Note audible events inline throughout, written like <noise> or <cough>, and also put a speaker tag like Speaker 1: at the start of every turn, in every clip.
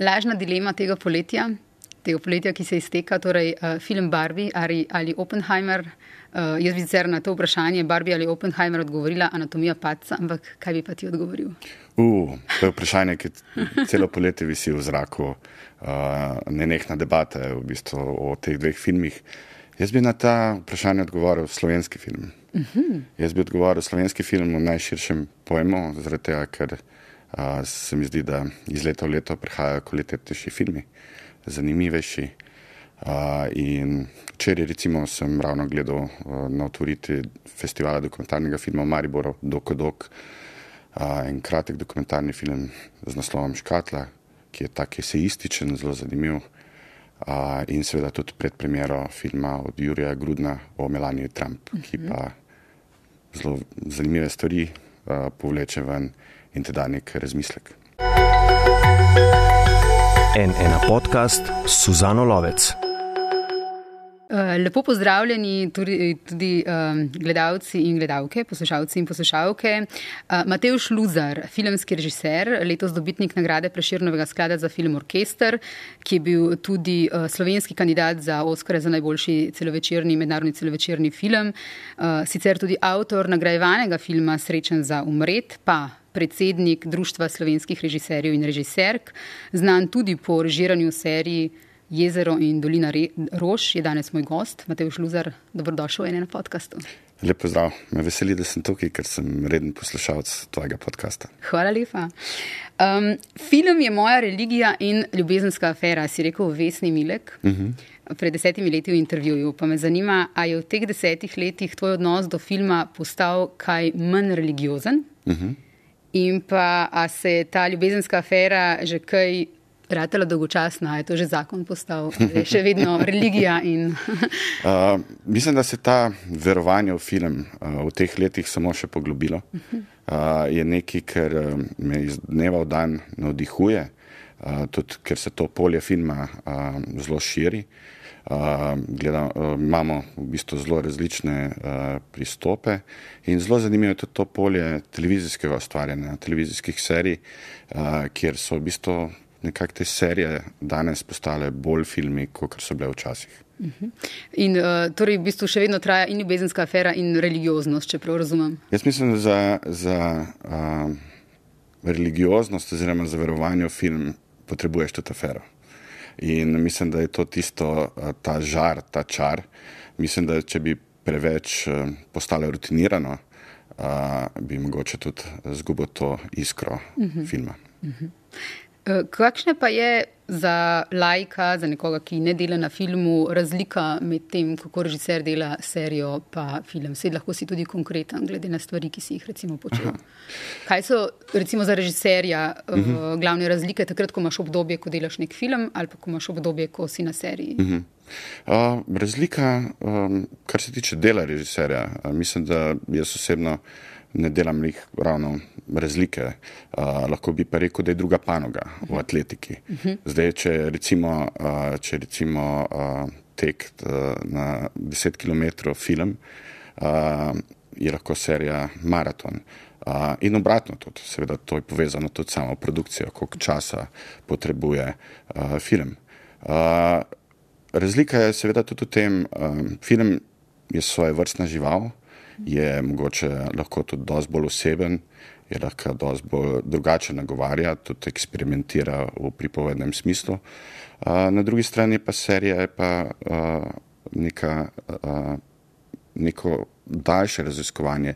Speaker 1: lažna dilema tega poletja, tega poletja, ki se izteka, torej uh, film Barbie ali, ali Oppenheimer. Uh, jaz bi sicer na to vprašanje Barbie ali Oppenheimer odgovorila anatomija paca, ampak kaj bi pa ti odgovoril?
Speaker 2: Uh, to je vprašanje, ki celo poletje visi v zraku, uh, nenehna debata v bistvu o teh dveh filmih. Jaz bi na ta vprašanje odgovoril slovenski film. Uh mhm. -huh. Jaz bi odgovoril slovenski film v najširšem pojmu, zaradi tega, ker uh, se mi zdi, da iz leta v leto prihajajo kvalitetnejši filmi, zanimivejši. Uh, in včeraj, recimo, sem ravno gledal uh, na otvoriti festivala dokumentarnega filma Maribor, Dokodok, uh, en kratek dokumentarni film z naslovom Škatla, ki je tak eseističen, zelo zanimiv in seveda tudi pred premjero filma od Jurija Grudna o Melaniji Trump, ki mhm. pa zelo zanimive stvari povleče ven in teda nek razmislek.
Speaker 3: En ena podcast Suzano Lovec.
Speaker 1: Eh, lepo pozdravljeni tudi, tudi um, gledalci in gledalke, poslušalci in poslušalke. Uh, Matej Šluzar, filmski režiser, letos dobitnik nagrade Preširnovega sklada za film Orkester, ki je bil tudi uh, slovenski kandidat za Oscar za najboljši celovečerni mednarodni celovečerni film, uh, sicer tudi avtor nagrajevanega filma Srečen za umret, pa predsednik Društva slovenskih režiserjev in režiserk, znan tudi po režiranju seriji. Jezero in dolina Re Rož je danes moj gost, Matej Šluzar. Dobrodošel v enem podkastu.
Speaker 2: Lep pozdrav, me veseli, da sem tukaj, ker sem reden poslušalec tvojega podcasta.
Speaker 1: Hvala lepa. Um, film je moja religija in ljubezenska afera, si rekel Vesni Milek. Uh mhm. -huh. Pred desetimi leti v intervjuju. Pa me zanima, ali je v teh desetih letih tvoj odnos do filma postal kaj manj religiozen? Uh mhm. -huh. In pa, ali se je ta ljubezenska afera že kaj Ratela dolgočasna, je to že zakon postal, je še vedno religija. In... <laughs>
Speaker 2: uh, mislim, da se ta verovanje v film uh, v teh letih samo še poglobilo. Uh, je nekaj, kar me iz dneva v dan navdihuje, uh, tudi ker se to polje filma uh, zelo širi. Uh, gledam, uh, imamo v bistvu zelo različne uh, pristope in zelo zanimivo je tudi to polje televizijskega ustvarjanja, televizijskih serij, uh, kjer so v bistvu nekako te serije danes postale bolj filmi, kot so bile včasih.
Speaker 1: Mhm. In uh, torej, v bistvu še vedno traja in ljubezenska afera, in religioznost, če prav razumem.
Speaker 2: Jaz mislim, da za, za uh, religioznost, oziroma za verovanje v film, potrebuješ tudi afero. In mislim, da je to tisto, uh, ta žar, ta čar. Mislim, da če bi preveč uh, postale rutinirano, uh, bi mogoče tudi zgubil to iskro uh mhm. -huh. filma. Uh mhm. -huh.
Speaker 1: Eh, kakšna pa je za lajka, za nekoga, ki ne dela na filmu, razlika med tem, kako režiser dela serijo in film? Sedaj lahko si tudi konkreten, glede na stvari, ki si jih recimo počel. Aha. Kaj so recimo za režiserja uh eh, -huh. Mhm. uh, glavne razlike, takrat, ko imaš obdobje, ko delaš nek film, ali pa ko imaš obdobje, ko si na seriji? Uh -huh.
Speaker 2: uh, razlika, um, kar se tiče dela režiserja, uh, mislim, da jaz osebno ne delam jih ravno razlike. Uh, lahko bi pa rekel, da je druga panoga v atletiki. Mhm. Zdaj, če recimo, uh, če recimo uh, tek uh, na 10 km film, uh, je lahko serija maraton. Uh, in obratno, tudi, seveda, to je povezano tudi samo produkcijo, koliko časa potrebuje uh, film. Uh, razlika je seveda tudi v tem, da um, film je svoje vrstna žival, je mogoče lahko tudi dosti bolj oseben, je lahko dosti bolj drugače nagovarja, tudi eksperimentira v pripovednem smislu. Na drugi strani pa serija je pa neka, neko daljše raziskovanje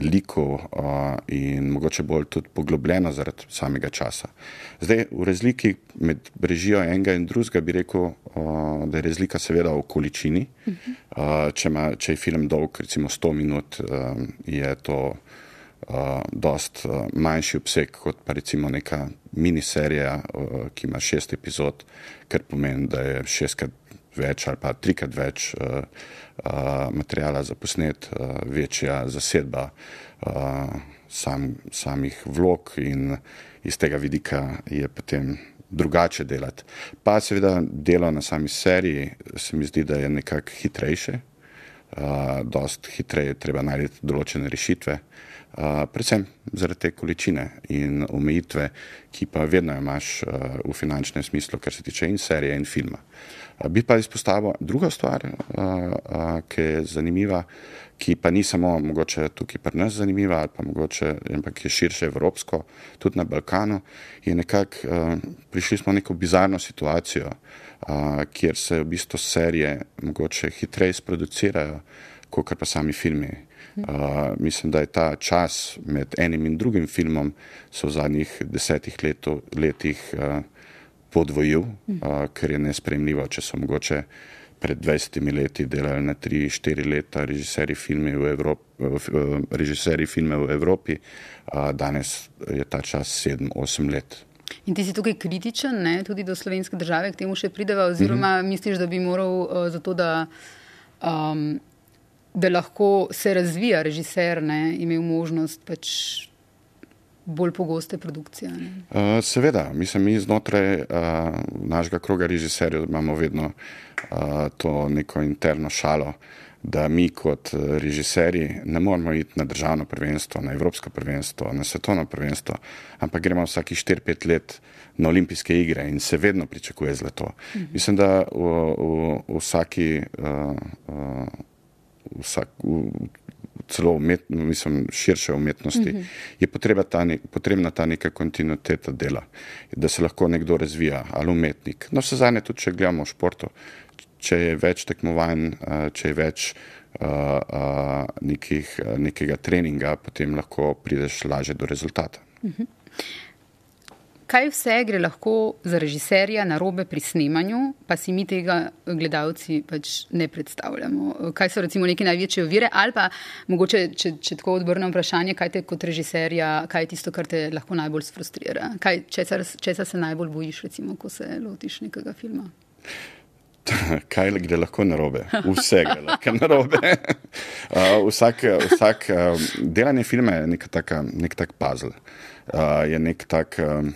Speaker 2: likov uh, in mogoče bolj tudi poglobljeno zaradi samega časa. Zdaj, v razliki med režijo enega in drugega bi rekel, uh, da je razlika seveda v količini. Uh, če, ima, če je film dolg, recimo 100 minut, uh, je to uh, dost uh, manjši obseg kot pa recimo neka miniserija, uh, ki ima šest epizod, kar pomeni, da je šestkrat več ali pa trikrat več uh, uh, materijala za posnet, uh, večja zasedba uh, sam, samih vlog in iz tega vidika je potem drugače delati. Pa seveda delo na sami seriji se mi zdi, da je nekako hitrejše, uh, dost hitreje treba najti določene rešitve. Uh, predvsem zaradi te količine in omejitve, ki pa vedno imaš uh, v finančnem smislu, kar se tiče in serije in filma. Uh, bi pa izpostavil druga stvar, ki je zanimiva, ki pa ni samo mogoče tukaj pri nas zanimiva, ali pa mogoče, ampak je širše evropsko, tudi na Balkanu, je nekako prišli smo v neko bizarno situacijo, kjer se v bistvu serije mogoče hitreje sproducirajo, kot pa sami filmi. Uh, mislim, da je ta čas med enim in drugim filmom se v zadnjih desetih leto, letih uh, podvojil, uh, kar je nespremljivo, če so mogoče pred 20 leti delali na 3-4 leta režiserji filme v Evropi. Režiserji filme v Evropi, danes je ta čas 7-8 let.
Speaker 1: In ti si tukaj kritičen, ne? tudi do slovenske države, k temu še prideva, oziroma mm -hmm. misliš, da bi moral uh, za to, da um, da lahko se razvija režiser, ne, imel možnost pač bolj pogoste produkcije.
Speaker 2: Uh, seveda, mislim, mi znotraj uh, našega kroga režiserjev imamo vedno uh, to neko interno šalo, da mi kot režiserji ne moramo iti na državno prvenstvo, na evropsko prvenstvo, na svetovno prvenstvo, ampak gremo vsaki 4-5 let na olimpijske igre in se vedno pričakuje zlato. Mhm. Mislim, da v, v, v vsaki. Uh, uh, vsak, celo umet, mislim, širše umetnosti, mm -hmm. je ta ne, potrebna ta neka kontinuiteta dela, da se lahko nekdo razvija ali umetnik. No, vse zadnje, tudi če gledamo v športu, če je več tekmovanj, če je več uh, uh, nekih, nekega treninga, potem lahko prideš lažje do rezultata. Mm -hmm.
Speaker 1: Kaj vse gre lahko za režiserja na robe pri snemanju, pa si mi tega gledalci pač ne predstavljamo? Kaj so recimo neke največje ovire ali pa mogoče, če, če tako odbrnem vprašanje, kaj te kot režiserja, kaj je tisto, kar te lahko najbolj sfrustrira? Kaj, česa, česa se najbolj bojiš, recimo, ko se lotiš nekega filma? <laughs>
Speaker 2: Kaj gre lahko na robe? Vse gre lahko na robe. <laughs> Uh, vsak, vsak uh, delanje filma je nek tak puzzle. Uh, je nek tak. Uh,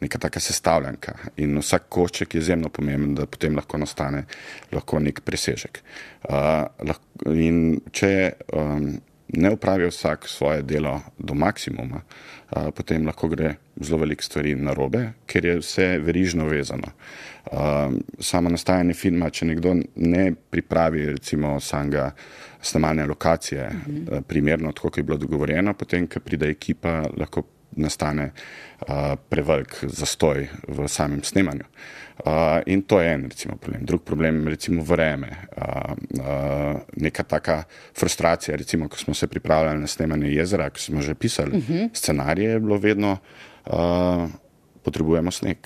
Speaker 2: neka taka sestavljanka in vsak košček je izjemno pomemben, da potem lahko nastane lahko nek presežek. Uh, lahko, in če um, ne upravi vsak svoje delo do maksimuma, uh, potem lahko gre zelo veliko stvari na robe, ker je vse verižno vezano. Uh, samo nastajanje filma, če nekdo ne pripravi recimo samega snemanja lokacije, uh -huh. uh, primerno, tako kot je bilo dogovorjeno, potem, ko pride ekipa, lahko nastane uh, prevelik zastoj v samem snemanju. Uh, in to je en recimo, problem. Drug problem je recimo vreme. Uh, uh, neka taka frustracija, recimo, ko smo se pripravljali na snemanje jezera, ko smo že pisali uh mhm. -huh. scenarije, je bilo vedno, uh, potrebujemo sneg.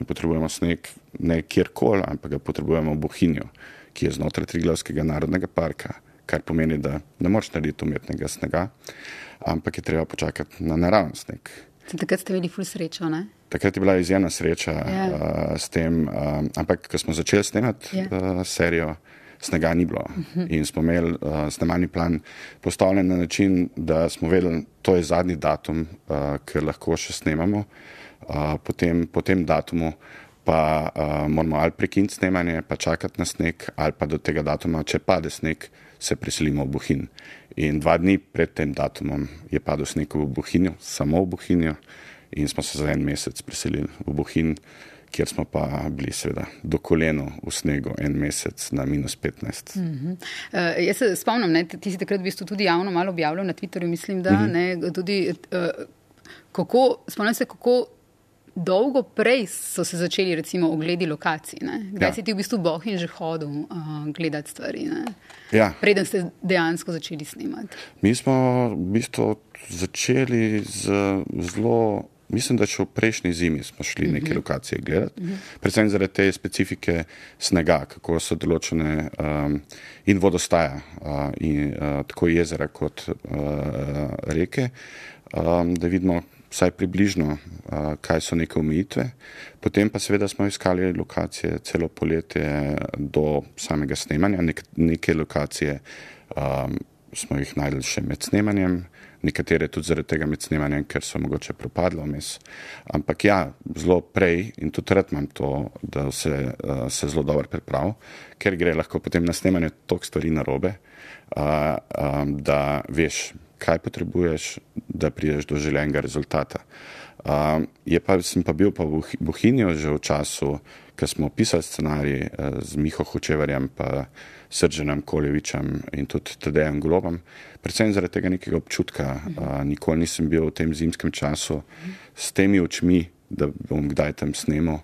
Speaker 2: In potrebujemo sneg ne kjerkoli, ampak ga potrebujemo v Bohinju, ki je znotraj Triglavskega narodnega parka, kar pomeni, da ne moreš narediti umetnega snega. Uh, ampak je treba počakati na naravni sneg.
Speaker 1: Takrat ste imeli ful srečo, ne?
Speaker 2: Takrat je bila izjemna sreča yeah. Ja. uh, s tem, uh, ampak ko smo začeli snemati yeah. Ja. uh, serijo, snega ni bilo. Uh mhm. -huh. In smo imeli uh, snemalni plan postavljen na način, da smo vedeli, to je zadnji datum, uh, ker lahko še snemamo. Uh, potem, po tem datumu pa uh, moramo ali prekiniti snemanje, pa čakati na sneg, ali pa do tega datuma, če pade sneg, se preselimo v Bohin. In dva dni pred tem datumom je padel sneg v Bohinju, samo v Bohinju, in smo se za en mesec preselili v Bohin, kjer smo pa bili, seveda, do koleno v snegu en mesec na minus 15. Mm -hmm.
Speaker 1: uh, jaz se spomnim, ne, ti si takrat v bistvu tudi javno malo objavljal na Twitterju, mislim, da mm -hmm. ne, tudi, uh, kako, spomnim se, kako dolgo prej so se začeli recimo ogledi lokacij. Ne? Kdaj ja. si ti v bistvu boh in že hodil uh, gledati stvari?
Speaker 2: Ja.
Speaker 1: Preden ste dejansko začeli snemati.
Speaker 2: Mi smo v bistvu začeli z zelo. Mislim, da še v prejšnji zimi smo šli neke uh mhm. -huh. lokacije gledati, uh mhm. -huh. predvsem zaradi te specifike snega, kako so določene um, in vodostaja, uh, in, uh, tako jezera kot uh, reke, um, da vidimo, vsaj približno, kaj so neke omejitve. Potem pa seveda smo iskali lokacije celo poletje do samega snemanja. Nek, neke lokacije um, smo jih najdli še med snemanjem, nekatere tudi zaradi tega med snemanjem, ker so mogoče propadle vmes. Ampak ja, zelo prej in tudi rad imam to, da se, uh, se zelo dobro priprav, ker gre lahko potem na snemanje toliko stvari narobe, uh, um, da veš, kaj potrebuješ, da prideš do željenega rezultata. Uh, je pa, sem pa bil pa v Bohinju že v času, ko smo pisali scenarij uh, z Miho Hočevarjem, pa Sržanem Koljevičem in tudi Tadejem Globom, predvsem zaradi tega nekega občutka. Uh, nikoli nisem bil v tem zimskem času s temi očmi, da bom kdaj tam snemal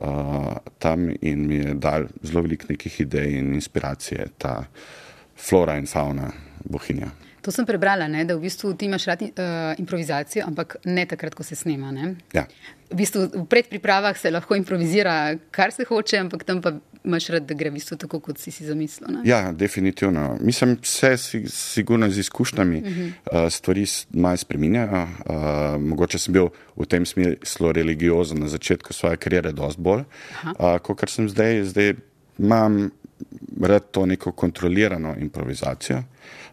Speaker 2: uh, tam in mi je dal zelo veliko nekih idej in inspiracije ta flora in fauna Bohinja.
Speaker 1: To sem prebrala, ne, da v bistvu ti imaš rad uh, improvizacijo, ampak ne takrat, ko se snema.
Speaker 2: Ja.
Speaker 1: V, bistvu, v predpripravah se lahko improvizira, kar se hoče, ampak tam pa imaš rad, da gre v bistvu tako, kot si si zamislil. Ne?
Speaker 2: Ja, definitivno. Mislim, vse si, sigurno z izkušnjami uh -huh. uh, stvari malo spreminjajo. Uh, mogoče sem bil v tem smislu religiozen na začetku svoje kariere, dosti bolj. Uh, kot sem zdaj, zdaj imam rad to neko kontrolirano improvizacijo.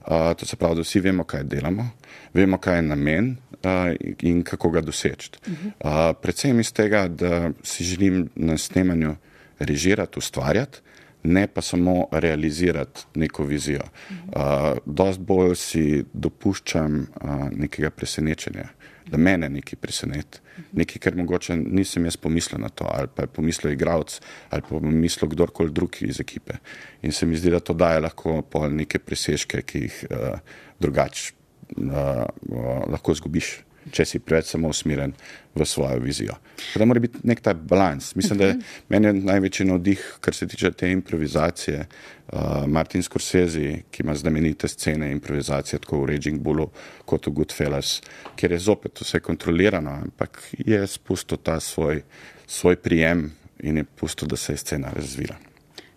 Speaker 2: Uh, to se pravi, da vsi vemo, kaj delamo, vemo, kaj je namen uh, in kako ga doseči. Uh, predvsem iz tega, da si želim na snemanju režirati, ustvarjati, ne pa samo realizirati neko vizijo. Uh, dost bolj si dopuščam uh, nekega presenečenja da mene nekaj preseneti. Nekaj, kar mogoče nisem jaz pomislil na to, ali pa je pomislil igralec, ali pa je pomislil kdorkoli drug iz ekipe. In se mi zdi, da to daje lahko pol neke presežke, ki jih uh, drugače uh, uh, lahko zgubiš če si preveč samo usmeren v svojo vizijo. Da mora biti nek ta balans. Mislim, da je meni je največji navdih, kar se tiče te improvizacije. Uh, Martin Scorsese, ki ima znamenite scene improvizacije, tako v Raging Bullu kot v Goodfellas, kjer je zopet vse kontrolirano, ampak je spustil ta svoj, svoj prijem in je pustil, da se je scena razvila.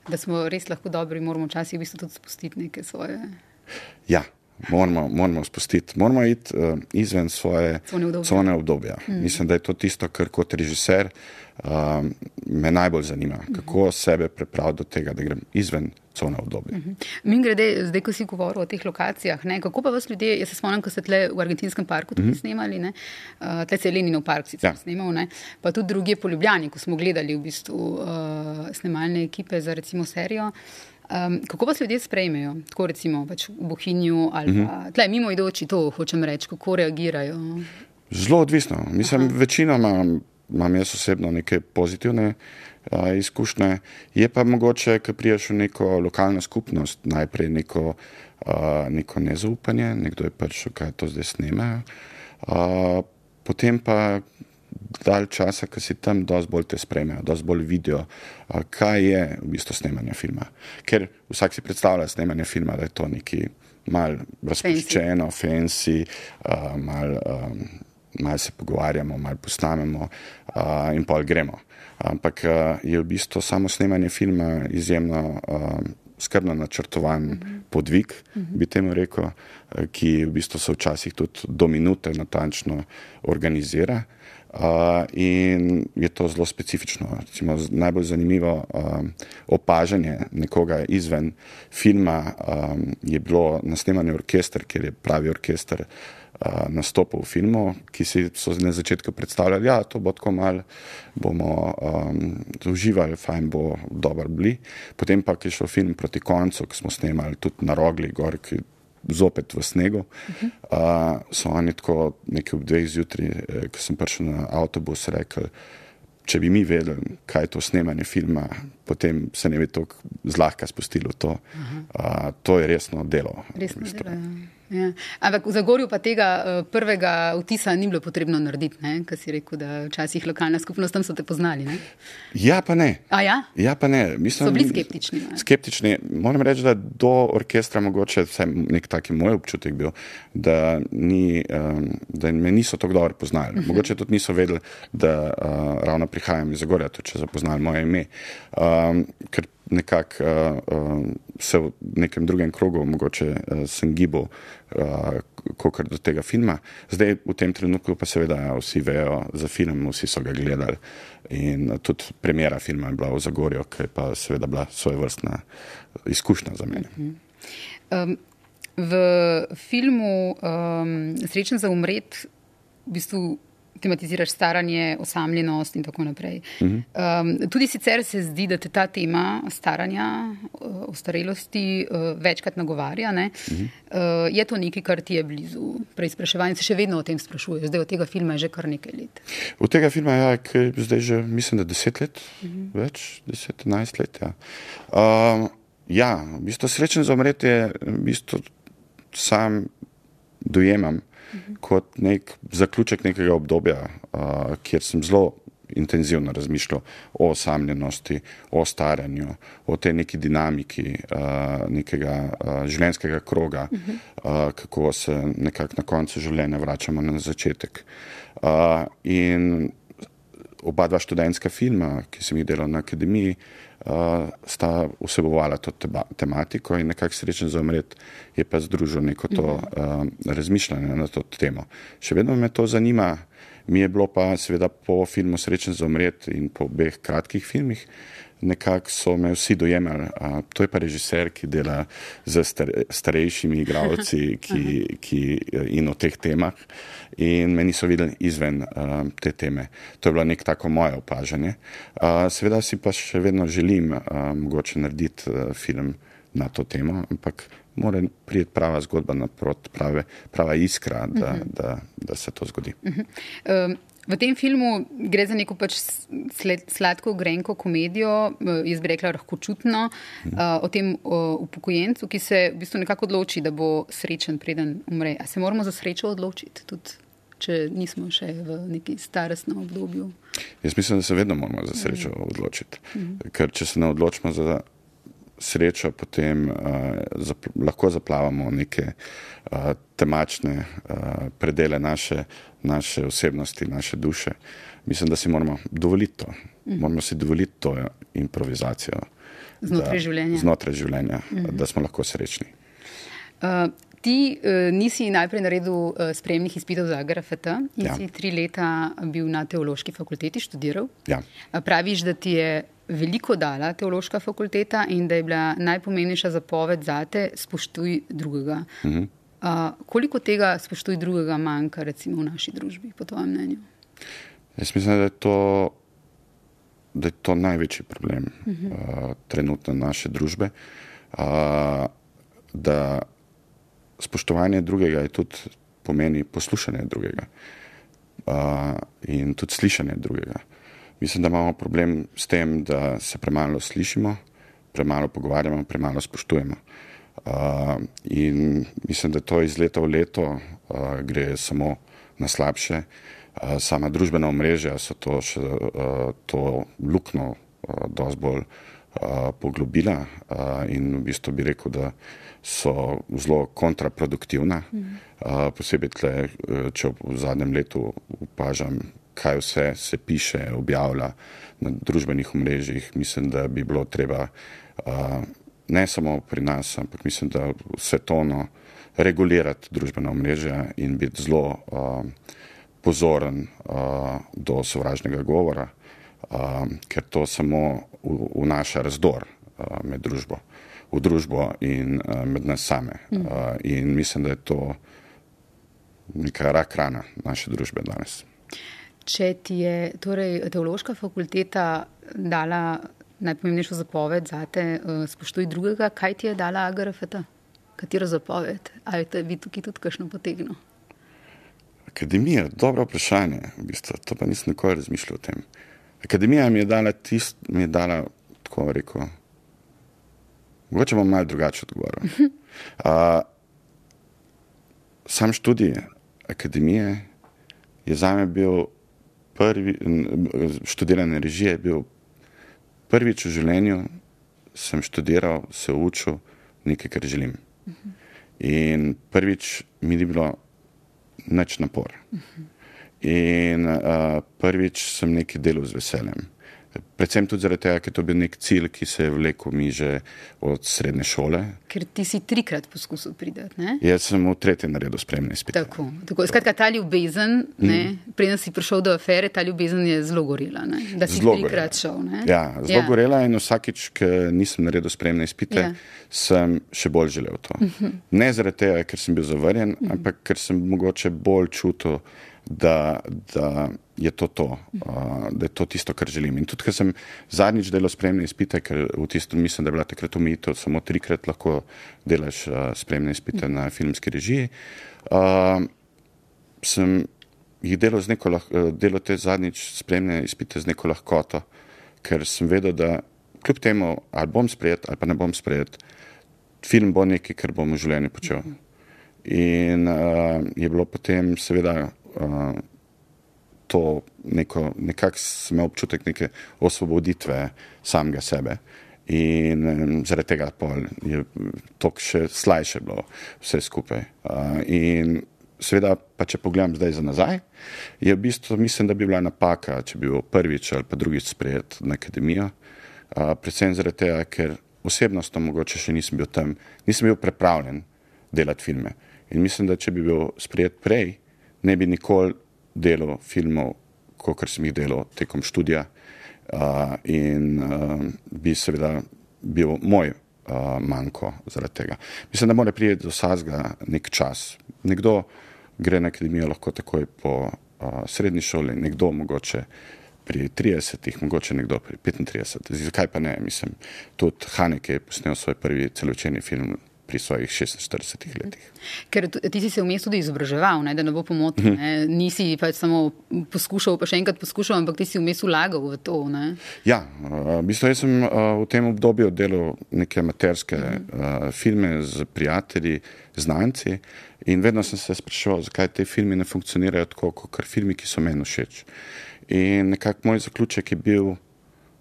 Speaker 1: Da smo res lahko dobri, moramo včasih v bistvu tudi spustiti neke svoje.
Speaker 2: Ja, moramo, moramo spustiti, moramo iti uh, izven svoje
Speaker 1: cone obdobja.
Speaker 2: Cone obdobja. Mm. Mislim, da je to tisto, kar kot režiser uh, me najbolj zanima, mm. kako sebe prepraviti do tega, da grem izven.
Speaker 1: Mhm. Mi grede, zdaj, ko si govoril o teh lokacijah, ne, kako pa vas ljudje, jaz se spomnim, ko ste tle v argentinskem parku tudi mm -hmm. snemali, uh, tle se je Leninov park sicer ja. snemal, ne, pa tudi druge po Ljubljani, ko smo gledali v bistvu uh, snemalne ekipe za recimo serijo. Uh, Um, kako vas ljudje sprejmejo, tako recimo pač v Bohinju ali uh -huh. tle, mimo idoči, to hočem reči, kako reagirajo?
Speaker 2: Zelo odvisno. Mislim, večinoma imam jaz osebno neke pozitivne uh, izkušnje. Je pa mogoče, ko priješ v neko lokalno skupnost, najprej neko, uh, neko nezaupanje, nekdo je prišel, kaj to zdaj snemajo. Uh, potem pa dalj časa, ko si tam, dosti bolj te spremljajo, dosti bolj vidijo, kaj je v bistvu snemanje filma. Ker vsak si predstavlja snemanje filma, da je to nekaj mal razpuščeno, fancy, uh, mal, um, mal se pogovarjamo, mal posnamemo uh, in pol gremo. Ampak uh, je v bistvu samo snemanje filma izjemno. Uh, Skrbno načrtovan uh mhm. -huh. podvig, uh mhm. -huh. bi temu rekel, ki v bistvu se včasih tudi do minute natančno organizira. Uh, in je to zelo specifično. Recimo, najbolj zanimivo um, opažanje nekoga izven filma um, je bilo na snemanju orkester, kjer je pravi orkester uh, nastopil v filmu, ki si so na začetku predstavljali, da ja, to bo tako mal, bomo um, uživali, fajn bo, dober bili. Potem pa, je šel film proti koncu, ki smo snemali tudi na rogli, gor, ki zopet v snegu. Uh -huh. uh, so oni tako nekaj ob dveh zjutraj, eh, ko sem prišel na avtobus, rekli, če bi mi vedeli, kaj je to snemanje filma, potem se ne bi tako zlahka spustilo v to. Uh -huh. uh, to je resno delo.
Speaker 1: Resno v bistvu. delo ja. Ja. Ampak v Zagorju pa tega uh, prvega vtisa ni bilo potrebno narediti, ker si rekel, da včasih lokalna skupnost tam so te poznali. Ne?
Speaker 2: Ja, pa ne.
Speaker 1: Ja?
Speaker 2: Ja, pa ne. Mislim,
Speaker 1: so bili skeptični. Ne?
Speaker 2: Skeptični. Moram reči, da do orkestra mogoče vsaj nek taki moj občutek bil, da, ni, da me niso tako dobro poznali. Uh mhm. Mogoče tudi niso vedeli, da uh, ravno prihajam iz Zagorja, tudi če so poznali moje ime. Um, nekako uh, uh, se v nekem drugem krogu, mogoče uh, sem gibal, uh, kot do tega filma. Zdaj, v tem trenutku, pa seveda ja, vsi vejo za film, vsi so ga gledali. In uh, tudi premjera filma je bila v Zagorju, ki je pa seveda bila svoje vrstna izkušnja za mene.
Speaker 1: Um, v filmu um, Srečen za umret, v bistvu tematiziraš staranje, osamljenost in tako naprej. Um, tudi sicer se zdi, da te ta tema staranja, ostarelosti večkrat nagovarja. Uh, je to nekaj, kar ti je blizu preizpraševanja? Se še vedno o tem sprašuješ, zdaj od tega filma je že kar nekaj let.
Speaker 2: Od tega filma ja, je zdaj že, mislim, da deset let, uh -huh. več, deset, enajst let. Ja. Um, ja, v bistvu srečen za umretje, v bistvu sam dojemam kot nek zaključek nekega obdobja, uh, kjer sem zelo intenzivno razmišljal o osamljenosti, o staranju, o tej neki dinamiki uh, nekega uh, življenjskega kroga, uh, kako se nekako na koncu življenja vračamo na začetek. Uh, in oba dva študentska filma, ki sem jih delal na akademiji, uh, sta vsebovala to teba, tematiko in nekako srečen za umret je pa združil neko to uh, razmišljanje na to temo. Še vedno me to zanima, mi je bilo pa seveda po filmu Srečen za umret in po obeh kratkih filmih, nekako so me vsi dojemali. Uh, to je pa režiser, ki dela z star, starejšimi igravci <laughs> ki, ki, in o teh temah in me niso videli izven uh, te teme. To je bilo nek tako moje opažanje. Uh, seveda si pa še vedno želim uh, mogoče narediti uh, film na to temo, ampak mora prijeti prava zgodba naprot, prave, prava iskra, da, uh -huh. da, da se to zgodi. Uh -huh.
Speaker 1: um. V tem filmu gre za neko pač sladko, grenko komedijo, jaz bi rekla, lahko čutno, uh, o tem upokojencu, ki se v bistvu nekako odloči, da bo srečen, preden umre. A se moramo za srečo odločiti? Tudi če nismo še v neki starostnem obdobju.
Speaker 2: Jaz mislim, da se vedno moramo za srečo mm. odločiti. Mm. Ker če se ne odločimo za srečo, potem uh, zapl lahko zaplavamo neke uh, temačne uh, predele naše, naše osebnosti, naše duše. Mislim, da si moramo dovoliti to. Mm. Moramo si dovoliti to improvizacijo.
Speaker 1: Znotraj da, življenja.
Speaker 2: Znotraj življenja, mm. da smo lahko srečni.
Speaker 1: Uh, Ti uh, nisi najprej naredil uh, spremnih izpitov za GRFT in ja. si tri leta bil na teološki fakulteti študiral.
Speaker 2: Ja.
Speaker 1: Praviš, da ti je veliko dala teološka fakulteta in da je bila najpomembnejša zapoved za te, spoštuj drugega. Uh -huh. uh, koliko tega spoštuj drugega manjka recimo v naši družbi, po tvojem mnenju?
Speaker 2: Jaz mislim, da je to, da je to največji problem uh -huh. uh, trenutno naše družbe. Uh, spoštovanje drugega je tudi pomeni poslušanje drugega uh, in tudi slišanje drugega. Mislim, da imamo problem s tem, da se premalo slišimo, premalo pogovarjamo, premalo spoštujemo. Uh, in mislim, da to iz leta v leto uh, gre samo na slabše. Uh, sama družbena omrežja so to, še, uh, to lukno uh, dosti bolj uh, poglobila uh, in v bistvu bi rekel, da so zelo kontraproduktivna. Mm. Uh, posebej, tle, če v zadnjem letu opažam, kaj vse se piše, objavlja na družbenih omrežjih, mislim, da bi bilo treba ne samo pri nas, ampak mislim, da svetovno regulirati družbena omrežja in biti zelo pozoren do sovražnega govora, ker to samo vnaša razdor med družbo v družbo in uh, med nas same. Uh, in mislim, da je to neka rak rana naše družbe danes.
Speaker 1: Če ti je torej, teološka fakulteta dala najpomembnejšo zapoved za te, uh, spoštuj drugega, kaj ti je dala AGRFT? Katero zapoved? Ali te bi tukaj tudi kakšno potegnil?
Speaker 2: Akademija, dobro vprašanje. V bistvu, to pa nisem nikoli razmišljal o tem. Akademija mi je dala tisto, mi je dala, tako rekel, Mogoče bom malo drugače odgovoril. Uh, sam študij akademije je za me bil prvi, študiranje režije je bil prvič v življenju, sem študiral, se učil nekaj, kar želim. In prvič mi ni bilo nič napor. In uh, prvič sem nekaj delal z veseljem. Predvsem tudi zaradi tega, ker to bil nek cilj, ki se je vlekel mi že od srednje šole.
Speaker 1: Ker ti si trikrat poskusil priti.
Speaker 2: Jaz sem v tretjem naredil spremni spet.
Speaker 1: Tako, tako. Skratka, ta ljubezen, mm. preden si prišel do afere, ta ljubezen je zelo gorela. Ne? Da si zlo trikrat šel. Ne?
Speaker 2: Ja, zelo ja. gorela in vsakič, ki nisem naredil spremne izpite, ja. sem še bolj želel to. Mm -hmm. Ne zaradi tega, ker sem bil zavrjen, mm -hmm. ampak ker sem mogoče bolj čutil da, da je to to, uh, da je to tisto, kar želim. In tudi, ker sem zadnjič delal spremne izpite, ker v tistem mislim, da je bila takrat omejitev, samo trikrat lahko delaš uh, spremne izpite na filmski režiji, uh, sem jih delal, neko, delal te zadnjič spremne izpite z neko lahkoto, ker sem vedel, da kljub temu, ali bom sprejet ali pa ne bom sprejet, film bo nekaj, kar bom v življenju počel. In uh, je bilo potem, seveda, uh, to neko, nekako sem imel občutek neke osvoboditve samega sebe. In um, zaradi tega je to še slajše bilo vse skupaj. Uh, in seveda, pa če pogledam zdaj za nazaj, je v bistvu mislim, da bi bila napaka, če bi bil prvič ali pa drugič sprejet na akademijo. Uh, predvsem zaradi tega, ker osebnostno mogoče še nisem bil tam, nisem bil pripravljen delati filme. In mislim, da če bi bil sprejet prej, ne bi nikoli delal filmov, kot sem jih delal tekom študija, uh, in uh, bi seveda bil moj uh, manjko zaradi tega. Mislim, da mora priti do sazga nek čas. Nekdo gre na akademijo lahko takoj po uh, srednji šoli, nekdo mogoče pri 30, mogoče nekdo pri 35. Zakaj pa ne? Mislim, tudi Haneke je posnel svoj prvi celočeni film pri svojih 46 letih.
Speaker 1: Ker ti si se vmes tudi izobraževal, ne, da ne bo pomote. Mhm. -huh. Nisi pač samo poskušal, pa še enkrat poskušal, ampak ti si vmes ulagal v to. Ne?
Speaker 2: Ja, v bistvu jaz sem v tem obdobju delal neke amaterske uh -huh. filme z prijatelji, znanci in vedno sem se spraševal, zakaj te filme ne funkcionirajo tako, kot filmi, ki so meni všeč. In nekako moj zaključek je bil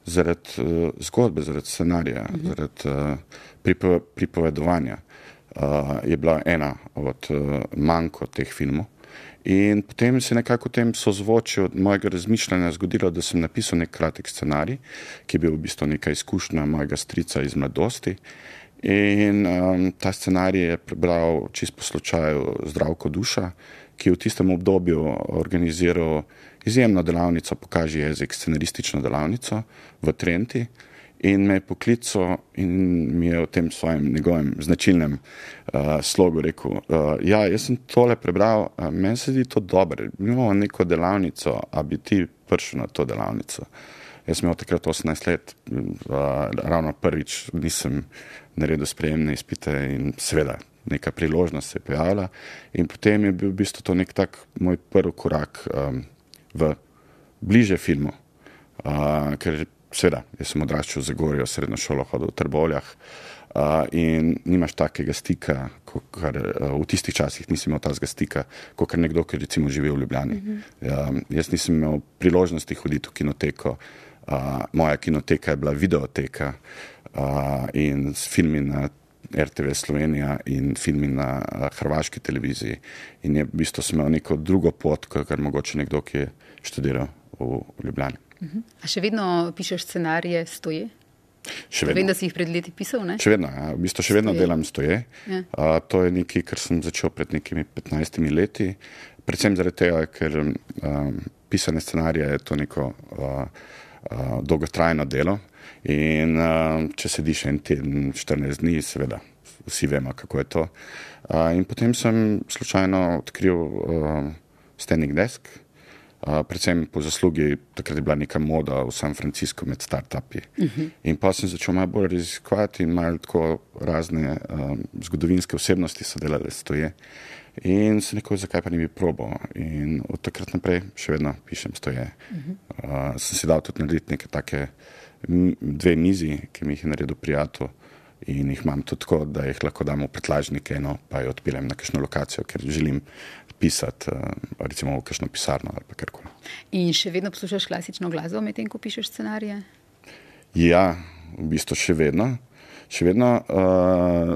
Speaker 2: zaradi uh, zgodbe, zaradi scenarija, uh -huh. zaradi uh, pripo pripovedovanja, uh, je bila ena od uh, manjkov teh filmov. In potem se je nekako v tem sozvočju mojega razmišljanja zgodilo, da sem napisal nek kratek scenarij, ki je bil v bistvu neka izkušnja mojega strica iz mladosti. In um, ta scenarij je prebral čisto po slučaju Zdravko Duša, ki je v tistem obdobju organiziral izjemno delavnico, pokaži jezik, scenaristično delavnico v Trenti. In me je poklical in mi je v tem svojem njegovem značilnem uh, slogu rekel: uh, Ja, jaz sem tole prebral, uh, meni se zdi to dobro. Mi imamo neko delavnico, a bi ti prišel na to delavnico. Jaz sem imel takrat 18 let, uh, ravno prvič nisem naredil sprejemne izpite in seveda neka priložnost se je pojavila. In potem je bil v bistvu to nek tak moj prvi korak. Um, v bliže filmu. Uh, ker seveda, jaz sem odraščal za Gorijo, srednjo šolo hodil v Trbovljah uh, in nimaš takega stika, kar uh, v tistih časih nisem imel tazga stika, kot kar nekdo, ki recimo živi v Ljubljani. Uh -huh. uh, jaz nisem imel priložnosti hoditi v kinoteko, uh, moja kinoteka je bila videoteka uh, in s filmi na RTV Slovenija in filmi na uh, hrvaški televiziji. In je v bistvu imel neko drugo pot, kot kar mogoče nekdo, ki je študiral v Ljubljani.
Speaker 1: Uh -huh. A še vedno pišeš scenarije stoje?
Speaker 2: Še vedno.
Speaker 1: Vem, da si jih pred leti pisal. Ne?
Speaker 2: Še vedno, ja. v bistvu še vedno stoje. delam stoje. Ja. Uh, to je nekaj, kar sem začel pred nekimi 15 leti. Predvsem zaradi tega, ker um, pisanje scenarija je to neko uh, uh, dolgotrajno delo. In uh, če sediš en teden, 14 dni, seveda, vsi vemo, kako je to. Uh, in potem sem slučajno odkril uh, Standing Desk, predvsem po zaslugi, takrat je bila neka moda v San Franciscu med startupi. Uh mhm. -huh. In pa sem začel malo bolj raziskovati in malo tako razne um, zgodovinske osebnosti so delali stoje. In se neko, zakaj pa ne bi probo. In od takrat naprej še vedno pišem stoje. Uh -huh. uh, sem si dal tudi narediti neke take dve mizi, ki mi jih je naredil prijatelj. In jih imam tudi tako, da jih lahko damo v pretlažnik, eno pa jih odpeljem na kakšno lokacijo, ker želim pisati, uh, recimo v kakšno pisarno ali kar koli.
Speaker 1: In še vedno poslušaš klasično glasbo, medtem ko pišeš scenarije?
Speaker 2: Ja, v bistvu še vedno. Še vedno, uh,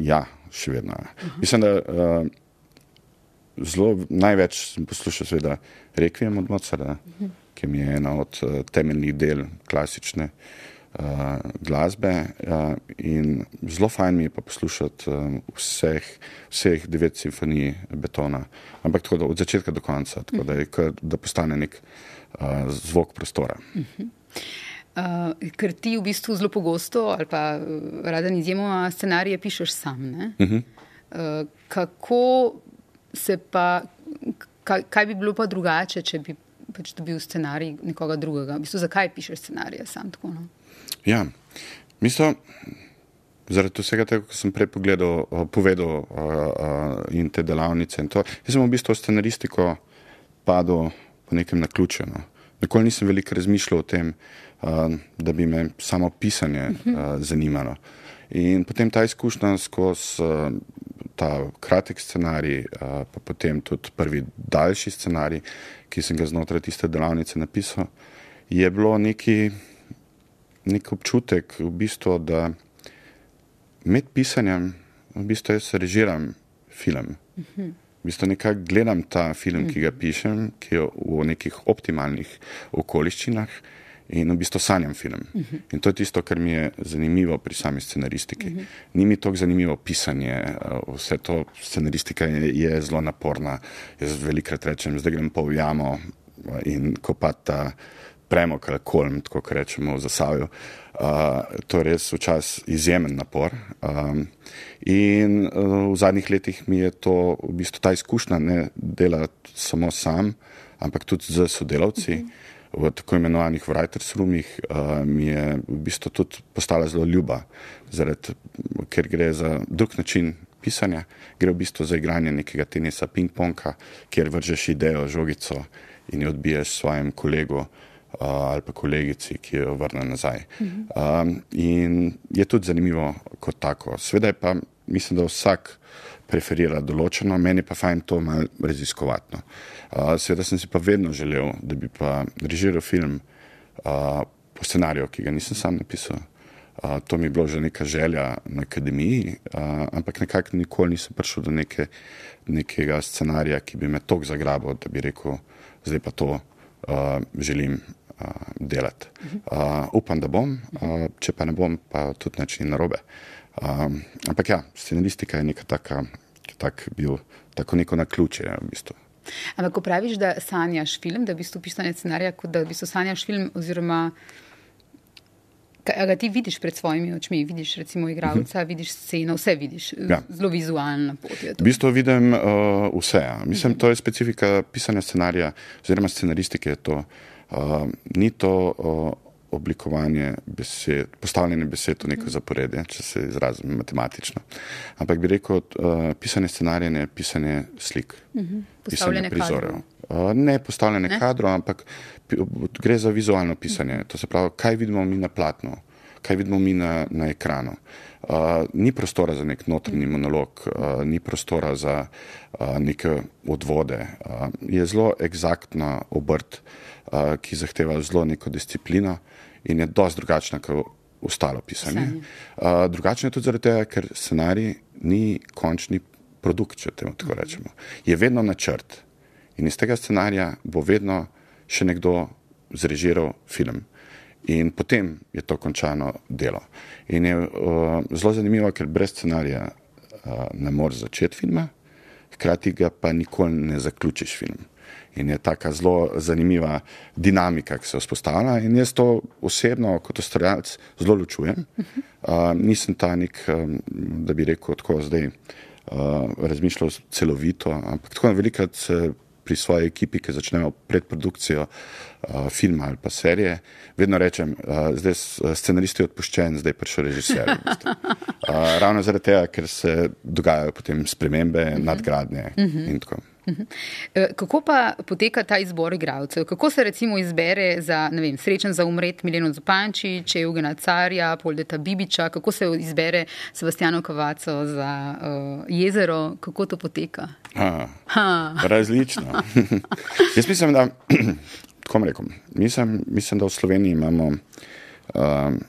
Speaker 2: ja, še vedno. Uh -huh. Mislim, da uh, zelo največ sem poslušal, seveda, Requiem od Mozarta, uh -huh. ki mi je ena od uh, temeljnih del klasične uh, glasbe. Uh, in zelo fajn mi je pa poslušati um, vseh, vseh devet simfonij Betona, ampak tako da od začetka do konca, tako uh da, je, da postane nek uh, zvok prostora. Uh -huh.
Speaker 1: Uh, ker ti v bistvu zelo pogosto, ali pa uh, raden izjemoma scenarije, pišeš sam. Uh -huh. uh, kako se pa, kaj, kaj bi bilo pa drugače, če bi pač dobil scenarij nekoga drugega? V bistvu, zakaj pišeš scenarije sam tako? No?
Speaker 2: Ja, mislim, zaradi vsega tega, kar sem prej pogledal, uh, povedal uh, uh, in te delavnice. In to, jaz sem v bistvu scenaristiko padel po nekem naključju. No. Nikoli nisem veliko razmišljal o tem, da bi me samo pisanje uh, zanimalo. In potem ta izkušnja skozi ta kratek scenarij, pa potem tudi prvi daljši scenarij, ki sem ga znotraj tiste delavnice napisal, je bilo neki, nek občutek, v bistvu, da med pisanjem, v bistvu jaz režiram film. V bistvu nekako gledam ta film, ki ga pišem, ki je v nekih optimalnih okoliščinah in v bistvu sanjam film. In to je tisto, kar mi je zanimivo pri sami scenaristiki. Ni mi tako zanimivo pisanje, vse to scenaristika je, je zelo naporna. Jaz velikrat rečem, zdaj grem pa v jamo in kopati ta premog ali kolm, tako rečemo v zasavju. Uh, to je res včasih izjemen napor. Um, in uh, v zadnjih letih mi je to v bistvu ta izkušnja ne delati samo sam, ampak tudi z sodelavci. Uh -huh. V tako imenovanih writers roomih uh, mi je v bistvu tudi postala zelo ljuba, zaradi, ker gre za drug način pisanja, gre v bistvu za igranje nekega tenisa ping-ponga, kjer vržeš idejo, žogico in jo odbiješ svojim kolegom ali pa kolegici, ki jo vrne nazaj. Um, in je tudi zanimivo kot tako. Sveda je pa, mislim, da vsak preferira določeno, meni pa fajn to malo raziskovati. No. Uh, Sveda sem si pa vedno želel, da bi pa režiral film uh, po scenariju, ki ga nisem sam napisal. Uh, to mi je bilo že neka želja na akademiji, uh, ampak nekako nikoli nisem prišel do neke, nekega scenarija, ki bi me tako zagrabil, da bi rekel, zdaj pa to uh, želim uh, delati. Uh, upam, da bom, uh, če pa ne bom, pa tudi način narobe. Um, ampak ja, scenaristika je neka taka, tak bil, tako neko na ključe v bistvu.
Speaker 1: Ampak, ko praviš, da sanjaš film, da v bistvu pisanje scenarija, kot da v bistvu sanjaš film, oziroma ga ti vidiš pred svojimi očmi, vidiš recimo igralca, uh -huh. vidiš sceno, vse vidiš, ja. zelo vizualna pot.
Speaker 2: V bistvu vidim uh, vse. Mislim, to je specifika pisanja scenarija, oziroma scenaristike. To, uh, ni to uh, oblikovanje besed, postavljanje besed v neko zaporedje, če se izrazim matematično. Ampak bi rekel, uh, pisanje scenarija je pisanje slik, uh -huh. pisanje prizorov. Uh, ne postavljanje ne? kadrov, ampak gre za vizualno pisanje. To se pravi, kaj vidimo mi na platnu, kaj vidimo mi na, na ekranu. Uh, ni prostora za nek notrni monolog, uh, ni prostora za uh, neke odvode. Uh, je zelo eksaktna obrt, uh, ki zahteva zelo neko disciplino in je dosti drugačna kot ostalo pisanje. Uh, drugačna je tudi zaradi tega, ker scenarij ni končni produkt, če temu tako rečemo. Je vedno načrt in iz tega scenarija bo vedno še nekdo zrežiral film. In potem je to končano delo. In je uh, zelo zanimivo, ker brez scenarija uh, ne moreš začeti filma, hkrati ga pa nikoli ne zaključiš film. In je tako zelo zanimiva dinamika, ki se vzpostavlja. In jaz to osebno, kot ustvarjalec, zelo ločujem. Uh, nisem ta nek, um, da bi rekel, tako zdaj uh, razmišljal celovito, ampak tako velikrat se pri svoji ekipi, ki začnejo predprodukcijo uh, filma ali pa serije, vedno rečem, uh, zdaj scenarist je odpuščen, zdaj pa še režiser. Uh, <laughs> ravno zaradi tega, ker se dogajajo potem spremembe, uh mhm. -huh. nadgradnje uh mhm. -huh. in tako.
Speaker 1: Mhm. Kako pa poteka ta izbor igralcev? Kako se recimo izbere za vem, srečen za umret Mileno Zupanči, če je Ugena Carja, Poldeta Bibiča, kako se izbere Sebastiano Kavaco za uh, jezero, kako to poteka?
Speaker 2: Ha, ha. Različno. <laughs> Jaz mislim, da, tako rekom, mislim, mislim, da v Sloveniji imamo um,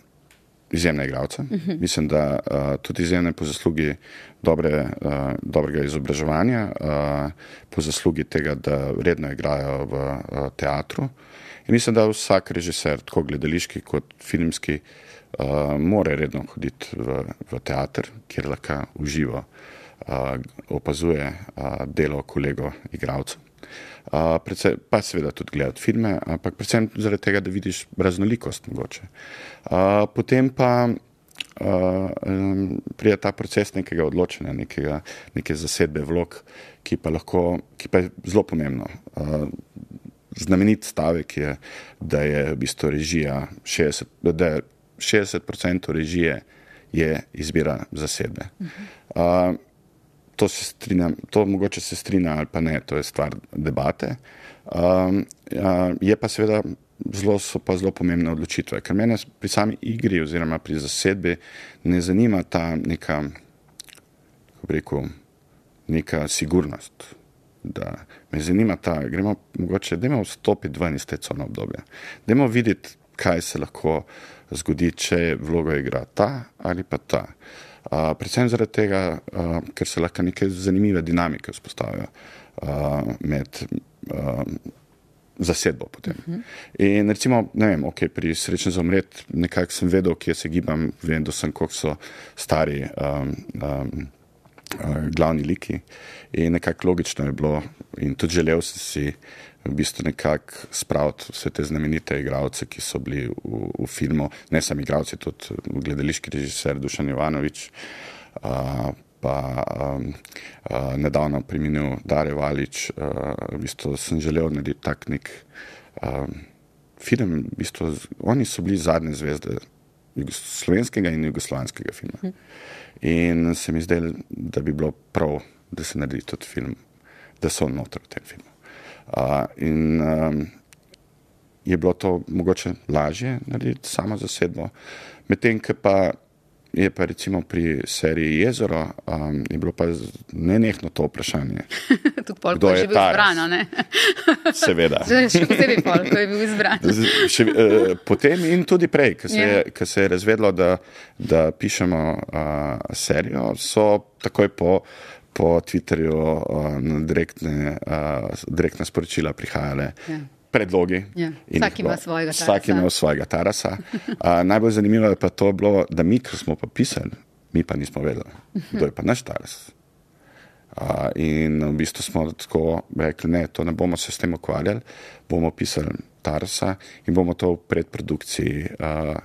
Speaker 2: izjemne igralce. Uh mhm. -huh. Mislim, da uh, tudi izjemne po zaslugi dobre, uh, dobrega izobraževanja, uh, po zaslugi tega, da redno igrajo v uh, teatru. In mislim, da vsak režiser, tako gledališki kot filmski, uh, mora redno hoditi v, v teater, kjer lahko uživo uh, opazuje uh, delo kolegov, igralcev. Uh, predvsem, pa seveda tudi gledati filme, ampak predvsem zaradi tega, da vidiš raznolikost. Uh, potem pa uh, um, pride ta proces nekega odločanja, nekega, neke zasedbe vlog, ki pa, lahko, ki pa je zelo pomembno. Uh, znamenit stavek je, da je v bistvu režija 60%, da je 60 režije je izbira zasedbe. Uh, to se strinjam, to mogoče se strinja ali pa ne, to je stvar debate. Um, uh, je pa seveda zelo, so pa zelo pomembne odločitve, ker mene pri sami igri oziroma pri zasedbi ne zanima ta neka, kako bi rekel, neka sigurnost. Da me zanima ta, gremo mogoče, da imamo vstopiti ven iz te cone obdobja. Da imamo videti, kaj se lahko zgodi, če vlogo igra ta ali pa ta. Uh, predvsem zaradi tega, uh, ker se lahko neke zanimive dinamike vzpostavijo uh, med uh, zasedbo. Potem. Uh -huh. In recimo, ne vem, okay, pri srečnem za umret, nekako sem vedel, kje se gibam, vem, da sem, koliko so stari. Um, um, Glavni liki, in nekako logično je bilo, in tudi želel sem si v bistvu nekako spraviti vse te znamenite igralce, ki so bili v, v filmu, ne samo igralci, tudi gledališki režiser Dušan Jovanovič, uh, pa um, uh, nedavno preminil Dare Valič. Uh, v bistvu sem želel narediti tak nek um, film. V bistvu, oni so bili zadnje zvezde slovenskega in jugoslovanskega filma. Hm. In se mi zdelo, da bi bilo prav, da se naredi tudi film, da so noter v tem filmu. In um, je bilo to mogoče lažje narediti samo zasedbo, medtem, ker pa je pa recimo pri seriji Jezero, um, je bilo pa nenehno to vprašanje. <laughs>
Speaker 1: Tudi pol, ko je že bil izbran, ne? <laughs>
Speaker 2: Seveda.
Speaker 1: še posebej pol, ko je bil izbran.
Speaker 2: še, uh, potem in tudi prej, ko se, yeah. Ja. se je razvedlo, da, da pišemo uh, serijo, so takoj po, po Twitterju uh, direktne, uh, direktne sporočila prihajale. Ja predlogi.
Speaker 1: Ja. Vsak ima svojega tarasa.
Speaker 2: Vsak ima svojega tarasa. A, najbolj zanimivo je pa to, bilo, da mi, ko smo pa pisali, mi pa nismo vedeli, kdo je pa naš taras. A, in v bistvu smo tako rekli, ne, to ne bomo se s tem ukvarjali, bomo pisali tarasa in bomo to v predprodukciji a,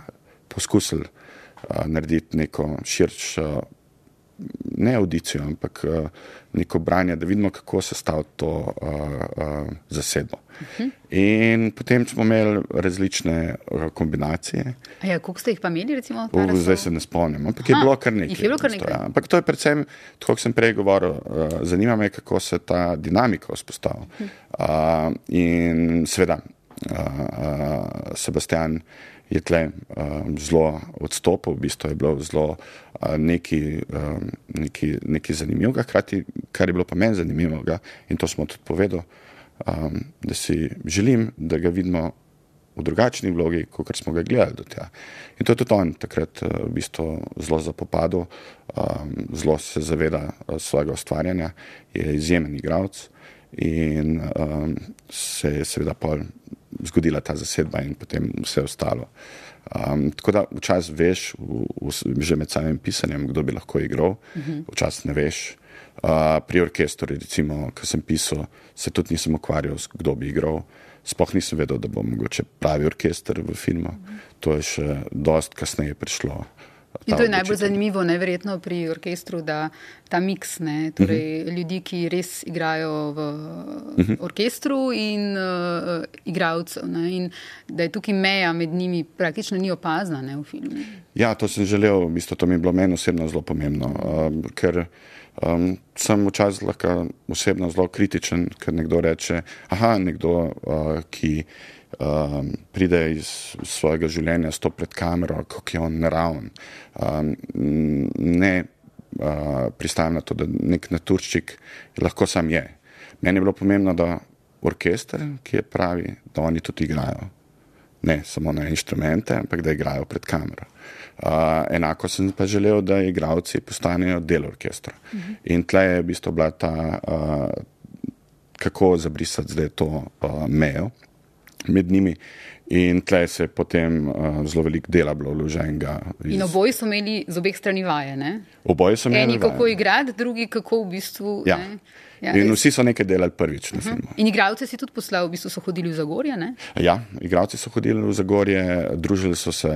Speaker 2: poskusili a, narediti neko širšo ne audicijo, ampak uh, neko branje, da vidimo, kako se stavlja to uh, uh, zasedbo. Uh -huh. In potem smo imeli različne uh, kombinacije.
Speaker 1: Ja, koliko ste jih pa imeli, recimo?
Speaker 2: Uh, zdaj se ne spomnim, ampak Aha, je bilo kar nekaj.
Speaker 1: Bilo kar nekaj. Ja.
Speaker 2: Ampak to je predvsem, kot sem prej govoril, uh, zanima me, kako se ta dinamika vzpostavlja. Uh -huh. uh, in seveda, uh, uh, Sebastian je tle um, zelo odstopil, v bistvu je bilo zelo uh, nekaj, um, zanimivega, hkrati, kar je bilo pa meni zanimivega in to smo tudi povedali, um, da si želim, da ga vidimo v drugačni vlogi, kot smo ga gledali do tega. In to je tudi on takrat uh, v bistvu zelo zapopadel, um, zelo se zaveda uh, svojega ustvarjanja, je izjemen igralec in um, se je seveda pol zgodila ta zasedba in potem vse ostalo. Um, tako da včasih veš, v, v, že med samim pisanjem, kdo bi lahko igral, mhm. včasih ne veš. Uh, pri orkestru, recimo, ki sem pisal, se tudi nisem ukvarjal, kdo bi igral. Sploh nisem vedel, da bo mogoče pravi orkester v filmu. Mhm. To je še dost kasneje prišlo.
Speaker 1: In to je najbolj zanimivo, neverjetno pri orkestru, da ta miks, ne, torej uh mhm. -huh. ljudi, ki res igrajo v uh mhm. -huh. orkestru in uh, igralcev, ne, in da je tukaj meja med njimi praktično ni opazna ne, v filmu.
Speaker 2: Ja, to sem želel, bistvu to mi je bilo meni osebno zelo pomembno, um, ker um, sem včasih lahko osebno zelo kritičen, ker nekdo reče, aha, nekdo, uh, ki um, pride iz svojega življenja, sto pred kamero, kako je on naraven. Um, ne uh, pristajam na to, da nek naturščik lahko sam je. Meni je bilo pomembno, da orkester, ki je pravi, da oni tudi igrajo. Ne samo na inštrumente, ampak da igrajo pred kamero. Uh, enako sem pa želel, da igravci postanejo del orkestra. Uh mhm. -huh. In tle je v bistvu bila ta, uh, kako zabrisati zdaj to uh, mejo med njimi. In tle se je potem uh, zelo veliko dela bilo vloženega.
Speaker 1: Iz... In oboji so imeli z obeh strani vaje.
Speaker 2: Oboji so imeli.
Speaker 1: Eni kako igrati, drugi kako v bistvu.
Speaker 2: Ja.
Speaker 1: Ja,
Speaker 2: In vsi so nekaj delali prvič na filmu.
Speaker 1: In igralce si tudi poslal, v bistvu so hodili v Zagorje. Ne?
Speaker 2: Ja, igralci so hodili v Zagorje, družili so se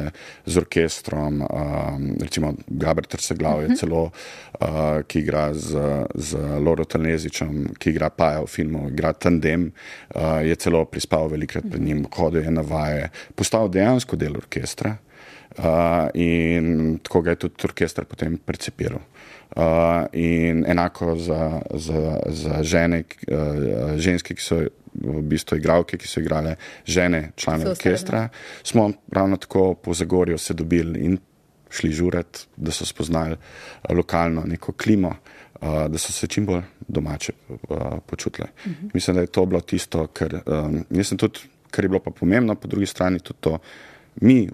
Speaker 2: z orkestrom, um, recimo Gabr Trseglav je celo, uh, ki igra z, z Loro Talnezičem, ki igra Paja v filmu, igra tandem, uh, je celo prispal velikrat pred njim, hodil je na vaje, postal dejansko del orkestra uh, in tako ga je tudi orkester potem percepiral. Uh, in enako za, za, za žene, uh, ženske, ki so v bistvu igralke, ki so igrale žene, člane
Speaker 1: So
Speaker 2: orkestra, smo ravno tako po Zagorju se dobili in šli žuret, da so spoznali uh, lokalno neko klimo, uh, da so se čim bolj domače uh, počutile. Uh -huh. Mislim, da je to bilo tisto, kar, um, tudi, kar je bilo pa pomembno, po drugi strani tudi to, mi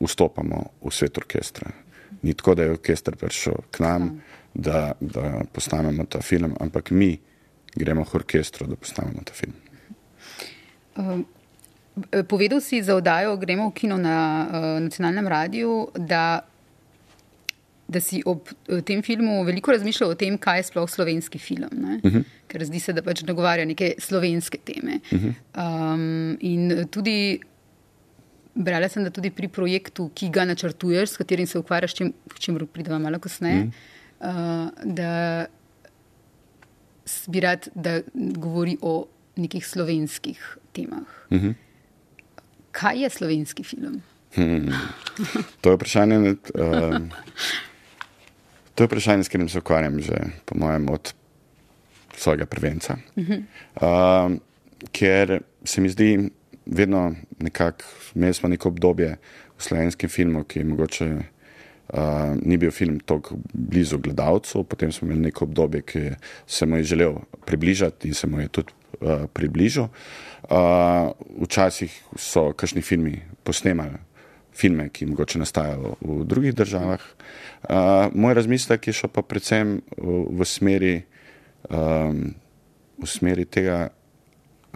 Speaker 2: vstopamo v svet orkestra. Ni tako, da je orkester prišel k nam, da, da posnamemo ta film, ampak mi gremo k orkestru, da posnamemo ta film.
Speaker 1: Eh, Povedal si za oddajo Gremo v kino na uh, nacionalnem radiju, da, da si ob eh, tem filmu veliko razmišljal o tem, kaj je sploh slovenski film. Uh -huh. Ker zdi se, da pač nagovarja neke slovenske teme. Uh -huh. um, in tudi brala sem, da tudi pri projektu, ki ga načrtuješ, s katerim se ukvarjaš, čim, k čemu prideva malo kasneje, -huh. uh, da bi rad, da govori o nekih slovenskih temah. Uh -huh. Kaj je slovenski film?
Speaker 2: To je vprašanje, uh, to je vprašanje, s katerim se ukvarjam že, po mojem, od svojega prvenca. Uh, ker se mi zdi, vedno nekako, imeli smo neko obdobje v slovenskem filmu, ki je mogoče. Uh, ni bil film tako blizu gledalcev, potem smo imeli neko obdobje, ki se mu je želel približati in se mu je tudi uh, približal. Uh, včasih so kakšni filmi posnemali filme, ki mogoče nastajajo v drugih državah. Uh, moj razmislek je šel pa predvsem v, v, smeri, um, v smeri tega,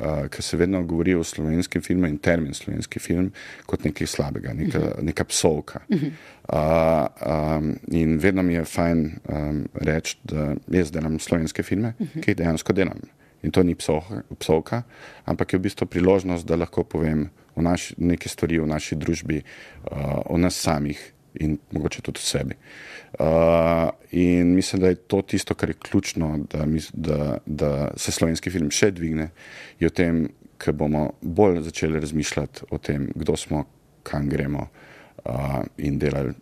Speaker 2: uh, kar se vedno govori o slovenskem filmu in termin slovenski film kot nekaj slabega, neka, uh -huh. neka psovka. Uh -huh. uh, um, in vedno mi je fajn um, reči, da jaz delam slovenske filme, uh -huh. ki jih dejansko delam. In to ni psovka, psovka, ampak je v bistvu priložnost, da lahko povem o naši, neke stvari v naši družbi, uh, o nas samih in mogoče tudi o sebi. Uh, in mislim, da je to tisto, kar je ključno, da, da, da se slovenski film še dvigne, je v tem, ker bomo bolj začeli razmišljati o tem, kdo smo, kam gremo uh, in delali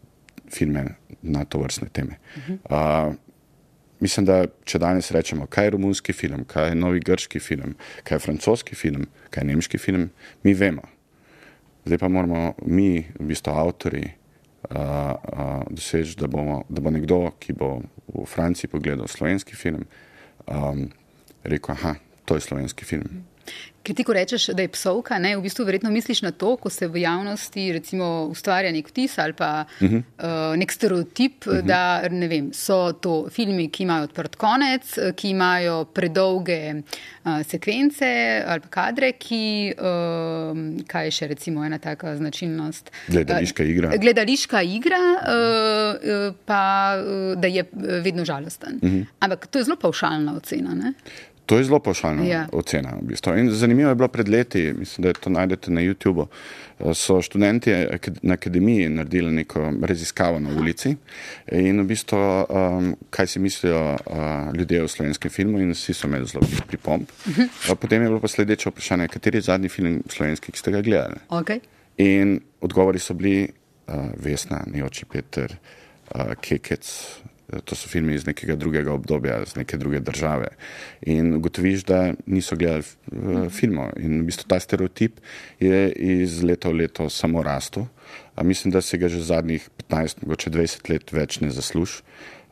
Speaker 2: filme na to vrstne teme. Uh, Mislim, da če danes rečemo, kaj je romunski film, kaj je novi grški film, kaj je francoski film, kaj je nemški film, mi vemo. Zdaj pa moramo mi, v bistvu avtori, uh, uh, doseči, da, bomo, da bo nekdo, ki bo v Franciji pogledal slovenski film, um, rekel: to je slovenski film.
Speaker 1: Ker ti, ko rečeš, da je psovka, ne, v bistvu verjetno misliš na to, ko se v javnosti recimo ustvarja nek vtis ali pa uh -huh. uh, nek stereotip, uh -huh. da vem, so to filmi, ki imajo odprt konec, eh, ki imajo predolge uh, sekvence ali pa kadre, ki, uh, kaj je še recimo ena taka značilnost?
Speaker 2: Gledališka igra.
Speaker 1: Uh, gledališka igra, uh, uh, pa uh, da je vedno žalosten. Uh -huh. Ampak to je zelo pavšalna ocena, ne?
Speaker 2: To je zelo pošaljna
Speaker 1: Ja.
Speaker 2: ocena. V bistvu. In zanimivo je bilo pred leti, mislim, da to najdete na YouTubu. eh, So študenti na akademiji naredili neko raziskavo na ulici in v bistvu, um, kaj si mislijo uh, ljudje o slovenskem filmu, in vsi so imeli zelo veliko pripomb. Uh, Potem je bilo pa sledeče vprašanje, kateri je zadnji film slovenski, ki ste ga gledali.
Speaker 1: Okay.
Speaker 2: In odgovori so bili uh, Vesna, Neoči Peter, uh, Kekec. To so filmi iz nekega drugega obdobja, iz neke druge države. In ugotoviš, da niso gledali uh, filmov. In v bistvu ta stereotip je iz leta v leto samo rastel. A mislim, da se ga že zadnjih 15, mogoče 20 let več ne zasluži.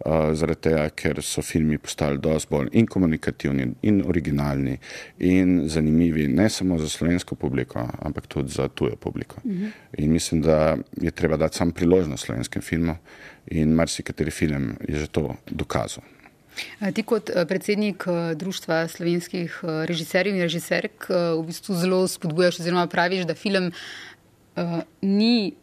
Speaker 2: Uh, zaradi tega, ker so filmi postali dosti bolj in komunikativni, in originalni, in zanimivi, ne samo za slovensko publiko, ampak tudi za tujo publiko. Uh -huh. In mislim, da je treba dati sam priložnost slovenskem filmu, in marsikateri film je že to dokazal.
Speaker 1: Ti kot eh, predsednik eh, Društva slovenskih eh, režiserjev in režiserk v bistvu zelo spodbujaš oziroma praviš, da film uh, ni,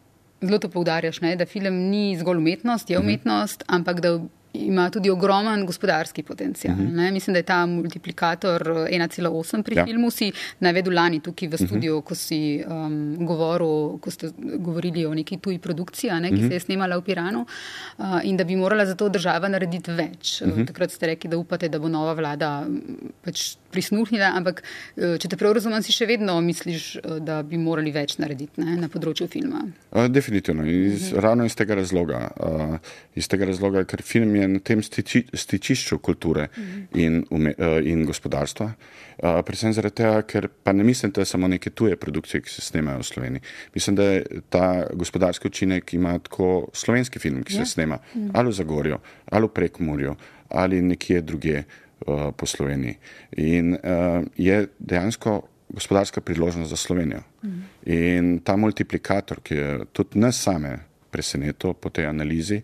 Speaker 1: zelo to poudarjaš, ne, da film ni zgolj umetnost, je umetnost, ampak da ima tudi ogromen gospodarski potencial. Uh
Speaker 2: Mhm.
Speaker 1: -huh. Mislim, da je ta multiplikator 1,8 pri ja. Filmu. Si navedel lani tukaj v studiu, uh -huh. ko si um, govoril, ko ste govorili o neki tuji produkciji, ne, ki uh -huh. se je snemala v Piranu uh, in da bi morala za to država narediti več. Uh -huh. Takrat ste rekli, da upate, da bo nova vlada m, pač prisluhnila, ampak eh, če te prav razumem, si še vedno misliš, eh, da bi morali več narediti ne, na področju filma.
Speaker 2: Uh, definitivno, iz, ravno iz tega razloga. Uh, iz tega razloga, ker film je na tem stiči, stičišču kulture in, ume, uh, in gospodarstva. Uh, predvsem zaradi tega, ker pa ne mislim, da je samo neke tuje produkcije, ki se snemajo v Sloveniji. Mislim, da je ta gospodarski učinek ima tako slovenski film, ki se
Speaker 1: Ja.
Speaker 2: snema ali v Zagorju, ali v Prekmurju, ali nekje druge uh, po Sloveniji. In uh, je dejansko gospodarska priložnost za Slovenijo. In ta multiplikator, ki je tudi nas same presenetil po tej analizi,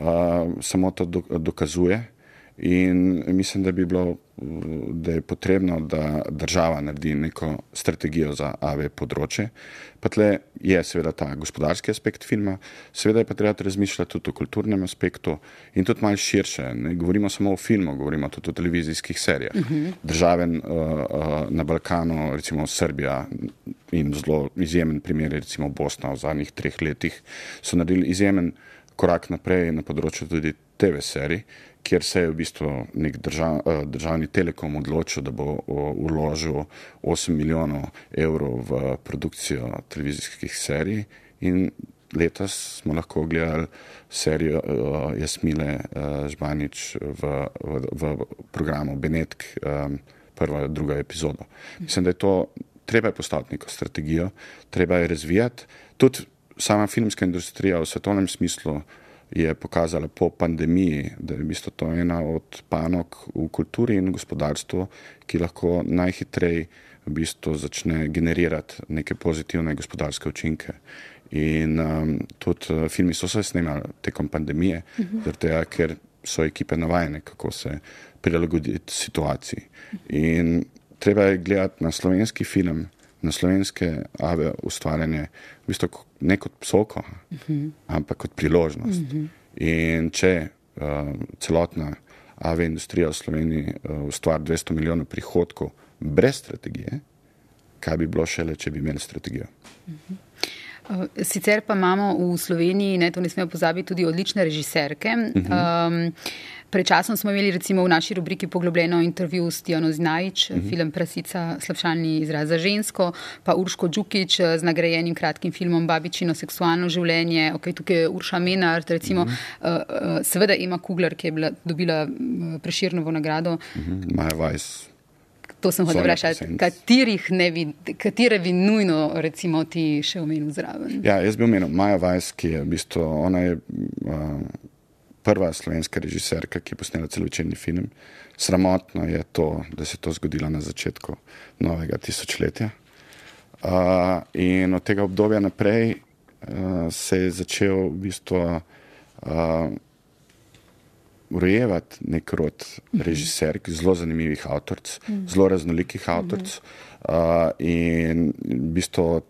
Speaker 2: uh, samo to do, dokazuje. In mislim, da bi bilo, da je potrebno, da država naredi neko strategijo za AV področje. Pa tle je seveda ta gospodarski aspekt filma, seveda je pa treba razmišljati tudi o kulturnem aspektu in tudi malo širše. Ne govorimo samo o filmu, govorimo tudi o televizijskih serijah. Uh -huh. Države uh, uh, na Balkanu, recimo Srbija in zelo izjemen primer, recimo Bosna v zadnjih treh letih, so naredili izjemen korak naprej na področju tudi TV serij, kjer se je v bistvu nek držav, eh, državni telekom odločil, da bo o, vložil 8 milijonov evrov v produkcijo televizijskih serij in letos smo lahko gledali serijo uh, Jasmile uh, Žbanič v, v, v programu Benetk, um, prva in druga epizoda. Mislim, da je to treba je postaviti neko strategijo, treba je razvijati. Tudi sama filmska industrija v svetovnem smislu je pokazala po pandemiji, da je v bistvu to ena od panog v kulturi in gospodarstvu, ki lahko najhitreje v bistvu začne generirati neke pozitivne gospodarske učinke. In um, tudi uh, filmi so se snemali tekom pandemije, uh -huh. tega, ker so ekipe navajene, kako se prilagoditi situaciji. In treba je gledati na slovenski film, na slovenske ave ustvarjanje, v bistvu ne kot psoko, uh -huh. ampak kot priložnost. Uh -huh. In če uh, celotna ave industrija v Sloveniji uh, ustvari 200 milijonov prihodkov brez strategije, kaj bi bilo šele, če bi imeli strategijo? Uh -huh.
Speaker 1: Sicer pa imamo v Sloveniji, ne, to ne smemo pozabiti, tudi odlične režiserke. Uh -huh. um, Pred časom smo imeli recimo v naši rubriki poglobljeno intervju s Tijano Znajič, uh -huh. film Prasica, slabšalni izraz za žensko, pa Urško Đukič z nagrajenim kratkim filmom Babičino seksualno življenje, ok, tukaj je Urša Menard, recimo, uh -huh. uh, seveda Ema Kugler, ki je bila, dobila preširnovo nagrado. Uh
Speaker 2: -huh. Maja Vajs.
Speaker 1: To sem hotel vprašati, katerih ne bi, katere bi nujno recimo ti še omenil zraven?
Speaker 2: Ja, jaz bi omenil Maja Vajs, ki je v bistvu, ona je uh, prva slovenska režiserka, ki je posnela celovečerni film. Sramotno je to, da se je to zgodilo na začetku novega tisočletja. Uh, in od tega obdobja naprej uh, se je začel v bistvu uh, urejevati nek rod režiserk, zelo zanimivih avtoric, zelo raznolikih avtoric. Uh, in v bistvu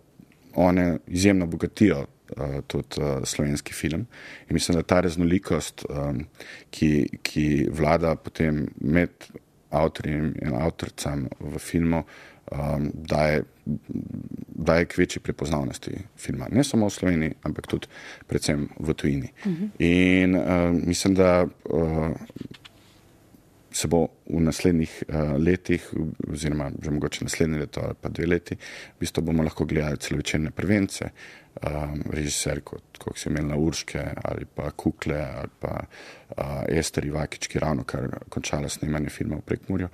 Speaker 2: one izjemno bogatijo uh, tudi uh, slovenski film. In mislim, da ta raznolikost, um, ki, ki vlada potem med avtorjem in avtoricam v filmu, um, daje, daje k večji prepoznavnosti filma. Ne samo v Sloveniji, ampak tudi predvsem v tujini. Uh -huh. In uh, mislim, da uh, se bo v naslednjih uh, letih, oziroma že mogoče naslednje leto ali pa dve leti, v bistvu bomo lahko gledali celovečerne prvence, um, režiser kot, kot se imenila Urške ali pa Kukle ali pa uh, Ester Ivakič, ki ravno kar končala snemanje filma v Prekmurju.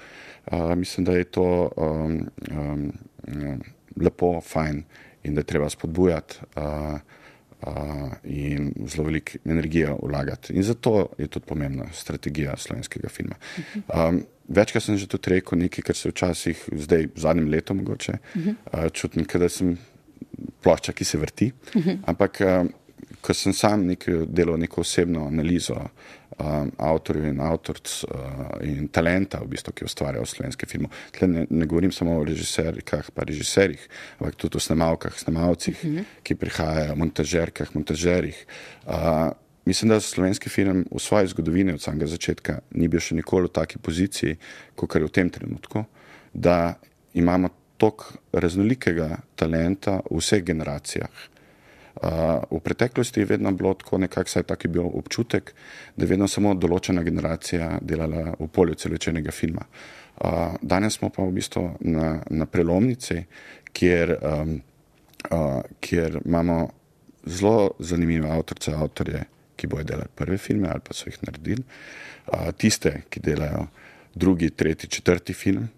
Speaker 2: Uh, mislim, da je to um, um, um, lepo, fajn in da je treba spodbujati. Uh, Uh, in zelo veliko energije vlagati. In zato je tudi pomembna strategija slovenskega filma. Um, večkrat sem že tudi rekel nekaj, kar se včasih, zdaj v zadnjem letu, mogoče uh, čutim, da sem plošča, ki se vrti. Ampak, uh, ko sem sam nek, delal neko osebno analizo um, avtorjev in avtoric uh, in talenta, v bistvu, ki ustvarjajo slovenske filme. Tle ne, ne govorim samo o režiserkah, pa režiserjih, ampak tudi o snemalkah, snemalcih, uh -huh. ki prihajajo, montažerkah, montažerjih. Uh, mislim, da slovenski film v svoji zgodovini od samega začetka ni bil še nikoli v taki poziciji, kot je v tem trenutku, da imamo toliko raznolikega talenta v vseh generacijah. Uh, v preteklosti je vedno bilo tako, nekako saj tak je bil občutek, da je vedno samo določena generacija delala v polju celovečernega filma. Uh, danes smo pa v bistvu na, na prelomnici, kjer, um, uh, kjer imamo zelo zanimive avtorce, avtorje, ki bojo delali prve filme ali pa so jih naredili, uh, tiste, ki delajo drugi, tretji, četrti film,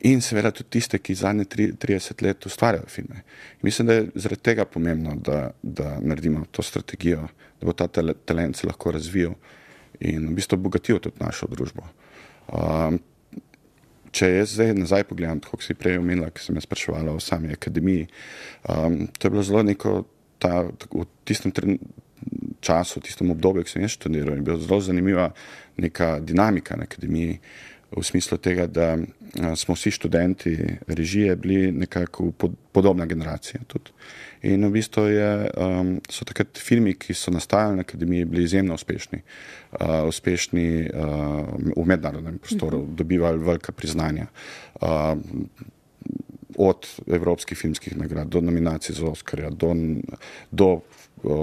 Speaker 2: in seveda tudi tiste, ki zadnje 30 let ustvarjajo filme. In mislim, da je zaradi tega pomembno, da, da naredimo to strategijo, da bo ta talent se lahko razvijal in v bistvu obogatil tudi našo družbo. Um, če jaz zdaj nazaj pogledam, kot si prej omenila, ki sem me spraševala o sami akademiji, um, to je bilo zelo neko, ta, v tistem času, v tistem obdobju, ki sem jaz študiral, je bila zelo zanimiva neka dinamika na akademiji v smislu tega, da smo vsi študenti režije bili nekako pod, podobna generacija. Tudi. In v bistvu je, um, so takrat filmi, ki so nastajali na akademiji, bili izjemno uspešni, uh, uspešni uh, v mednarodnem prostoru, mhm. dobivali velika priznanja. Uh, od evropskih filmskih nagrad do nominacij za Oscarja, do, do uh,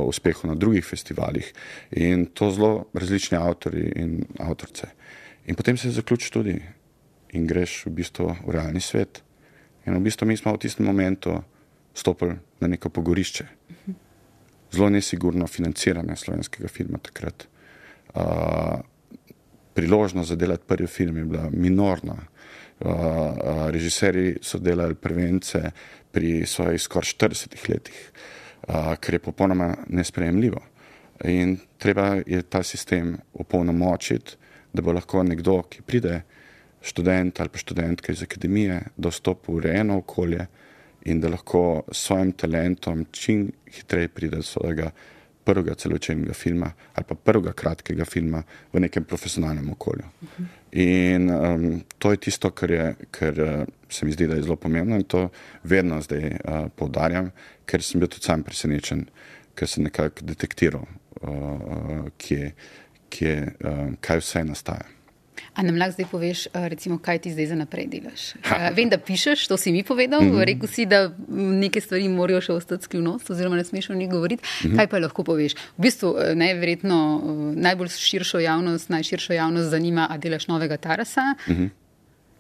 Speaker 2: uspehov na drugih festivalih in to zelo različni avtori in avtorce. In potem se zaključi tudi in greš v bistvu v realni svet. In v bistvu mi smo v tistem momentu stopili na neko pogorišče. Zelo nesigurno financiranje slovenskega filma takrat. Uh, priložnost za delati prvi film je bila minorna. Uh, uh, režiserji so delali prvence pri svojih skoraj 40 letih, uh, kar je popolnoma nesprejemljivo. In treba je ta sistem opolnomočiti, da bo lahko nekdo, ki pride, študent ali pa študentka iz akademije, dostopi v urejeno okolje in da lahko s svojim talentom čim hitreje pride do svojega prvega celovečernega filma ali pa prvega kratkega filma v nekem profesionalnem okolju. In um, to je tisto, kar, je, kar uh, se mi zdi, da je zelo pomembno in to vedno zdaj uh, poudarjam, ker sem bil tudi sam presenečen, ker sem nekako detektiral, uh, uh, kje, kje, uh, kaj vse nastaja.
Speaker 1: A nam lahko zdaj poveš, eh, recimo, kaj ti zdaj za naprej delaš? Ha. Vem, da pišeš, to si mi povedal, mm -hmm. rekel si, da neke stvari morajo še ostati skrivnost, oziroma ne smeš o njih govoriti. Mm -hmm. Kaj pa lahko poveš? V bistvu, eh, najverjetno najbolj širšo javnost, najširšo javnost zanima, a delaš novega Tarasa? Mm -hmm.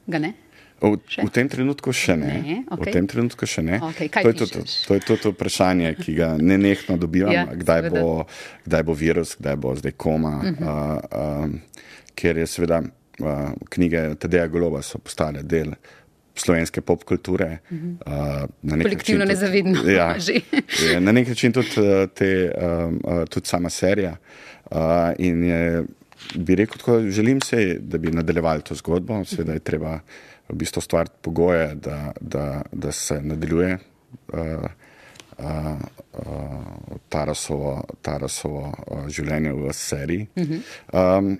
Speaker 1: Ga ne?
Speaker 2: V, v tem trenutku še ne. ne okay. V tem trenutku še ne. Okay, to, je tudi, to je tudi vprašanje, ki ga ne nehno dobivam, ja, kdaj, bo, kdaj bo virus, kdaj bo zdaj koma. Uh -huh. uh, uh, ker je seveda uh, knjige Tadeja Goloba so postale del slovenske pop kulture. Uh
Speaker 1: -huh. uh, Kolektivno nezavedno. <laughs>
Speaker 2: Ja, <laughs> na nek način tudi, te, uh, tudi sama serija. Uh, in je, bi rekel, tako, želim se, da bi nadaljevali to zgodbo. Seveda je treba v bistvu stvariti pogoje, da, da, da se nadaljuje. Uh, Uh, uh, Tarasovo, Tarasovo uh, življenje v seriji. Uh -huh. um,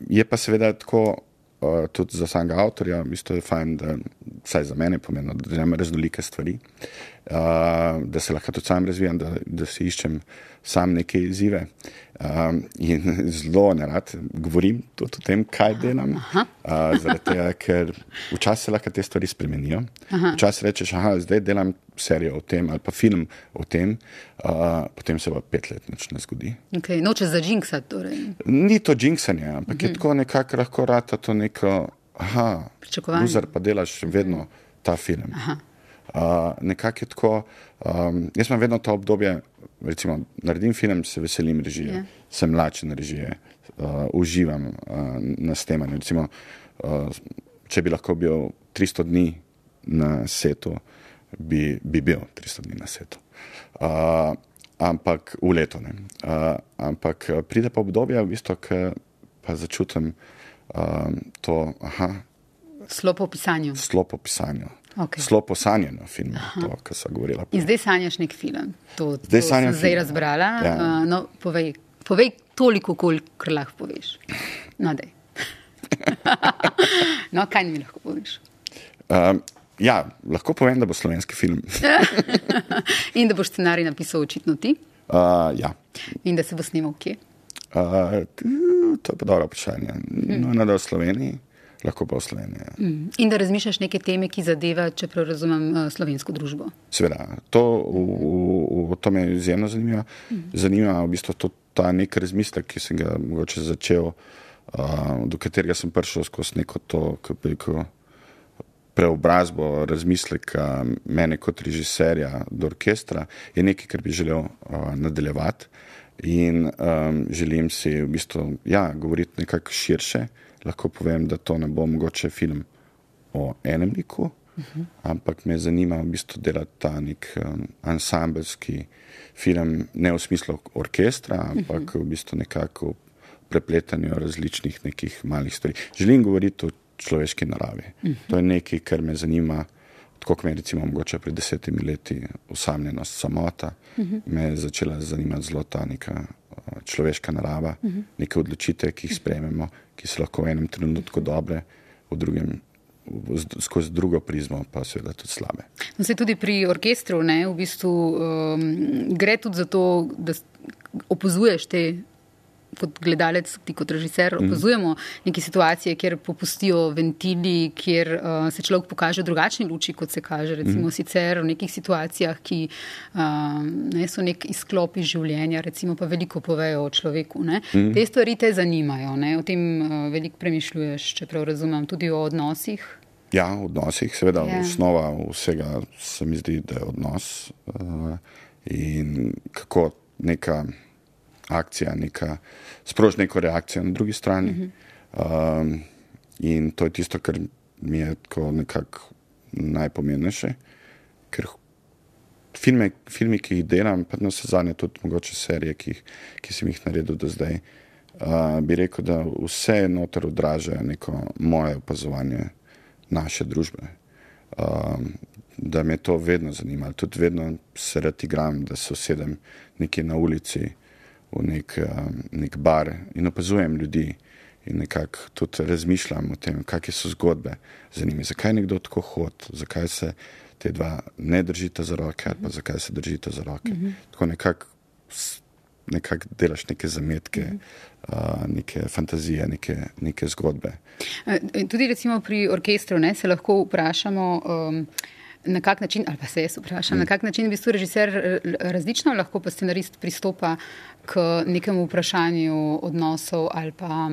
Speaker 2: je pa seveda tako, uh, tudi za samega avtorja, mislim, da je fajn, da vsaj za mene pomeni, da imam raznolike stvari, uh, da se lahko tudi sam razvijam, da, da si iščem sam neke izzive. Um, in <laughs> zelo ne rad govorim tudi o tem, kaj delam. Uh, tega, ker včasih se lahko te stvari spremenijo. Včasih rečeš, da zdaj delam serijo o tem ali pa film o tem, uh, potem se pa pet let nič ne zgodi.
Speaker 1: Okay. Noče za džinksa. Torej.
Speaker 2: Ni to džinksanje, ampak uh -huh. je mhm. tako nekako lahko rata to neko. Pričakovanje. Pa delaš vedno ta film. Uh, nekako je tako. Um, jaz imam vedno to obdobje recimo, naredim film, se veselim režije, yeah. Ja. sem lačen režije, uh, uživam uh, na snemanju. Recimo, uh, če bi lahko bil 300 dni na setu, bi, bi bil 300 dni na setu. Uh, ampak v leto ne. Uh, ampak uh, pride pa obdobje, v bistvu, ki pa začutim uh, to.
Speaker 1: Slop po pisanju.
Speaker 2: Slop po pisanju. Okay. Zelo posanjeno film, to, kar sem govorila.
Speaker 1: In zdaj sanjaš nek film. To, zdaj to sem zdaj razbrala. Ja. Uh, no, povej, povej toliko, koliko lahko poveš. No, <laughs> no, kaj mi lahko poveš?
Speaker 2: Um, ja, lahko povem, da bo slovenski film. <laughs>
Speaker 1: In da boš scenarij napisal očitno ti.
Speaker 2: Uh, ja.
Speaker 1: In da se bo snimal kje?
Speaker 2: Uh, to je pa dobro vprašanje. No, na dol Sloveniji, lahko pa v Sloveniji. Ja.
Speaker 1: Mm. In da razmišljaš neke teme, ki zadeva, če prav razumem, uh, slovensko družbo.
Speaker 2: Seveda, to, v, v, v, to me izjemno zanima. Zanima v bistvu to, ta nek razmislek, ki sem ga mogoče začel, uh, do katerega sem prišel skozi neko to, kako rekel, preobrazbo razmisleka mene kot režiserja do orkestra, je nekaj, kar bi želel uh, nadaljevati. In um, želim si v bistvu ja, govoriti nekako širše. Lahko povem, da to ne bo mogoče film o enem liku, uh -huh. ampak me zanima v bistvu delati ta nek um, ansambelski film, ne v smislu orkestra, ampak uh -huh. v bistvu nekako prepletanju različnih nekih malih stvari. Želim govoriti o človeški naravi. Uh -huh. To je nekaj, kar me zanima. Tako kot me je recimo mogoče pred desetimi leti usamljenost samota, uh -huh. me je začela zanimati zelo ta neka človeška narava, uh -huh. neke odločitve, ki jih sprejmemo, ki so lahko v enem trenutku dobre, v drugem, skozi drugo prizmo pa seveda tudi slabe.
Speaker 1: No, se tudi pri orkestru ne, v bistvu um, gre tudi za to, da opozuješ te kot gledalec, ti kot režiser, mhm. opazujemo neke situacije, kjer popustijo ventili, kjer uh, se človek pokaže v drugačni luči, kot se kaže recimo mm. sicer v nekih situacijah, ki uh, ne, so nek izklop iz življenja, recimo pa veliko povejo o človeku. Mm. Te stvari te zanimajo, ne? o tem uh, veliko premišljuješ, čeprav razumem tudi o odnosih.
Speaker 2: Ja, v odnosih, seveda, ja. osnova vsega se mi zdi, da je odnos uh, in kako neka akcija, neka, sproži neko reakcijo na drugi strani. Uh -huh. um, in to je tisto, kar mi je nekako najpomembnejše. Ker filme, filmi, ki jih delam, pa na vse zadnje, tudi mogoče serije, ki, ki sem jih naredil do zdaj, uh, bi rekel, da vse noter odražajo neko moje opazovanje naše družbe. Um, da me to vedno zanima, tudi vedno se rad igram, da se usedem nekje na ulici v nek, um, nek bar in opazujem ljudi in nekako tudi razmišljam o tem, kakšne so zgodbe za njimi, zakaj nekdo tako hod, zakaj se te dva ne držita za roke ali pa zakaj se držita za roke. Mm -hmm. Tako nekako nekak delaš neke zametke, mm -hmm. uh, neke fantazije, neke, neke zgodbe.
Speaker 1: Tudi recimo pri orkestru ne, se lahko vprašamo. Um, na kak način, ali pa se jaz vprašam, mm. na kak način v bistvu režiser različno lahko pa scenarist pristopa k nekemu vprašanju odnosov ali pa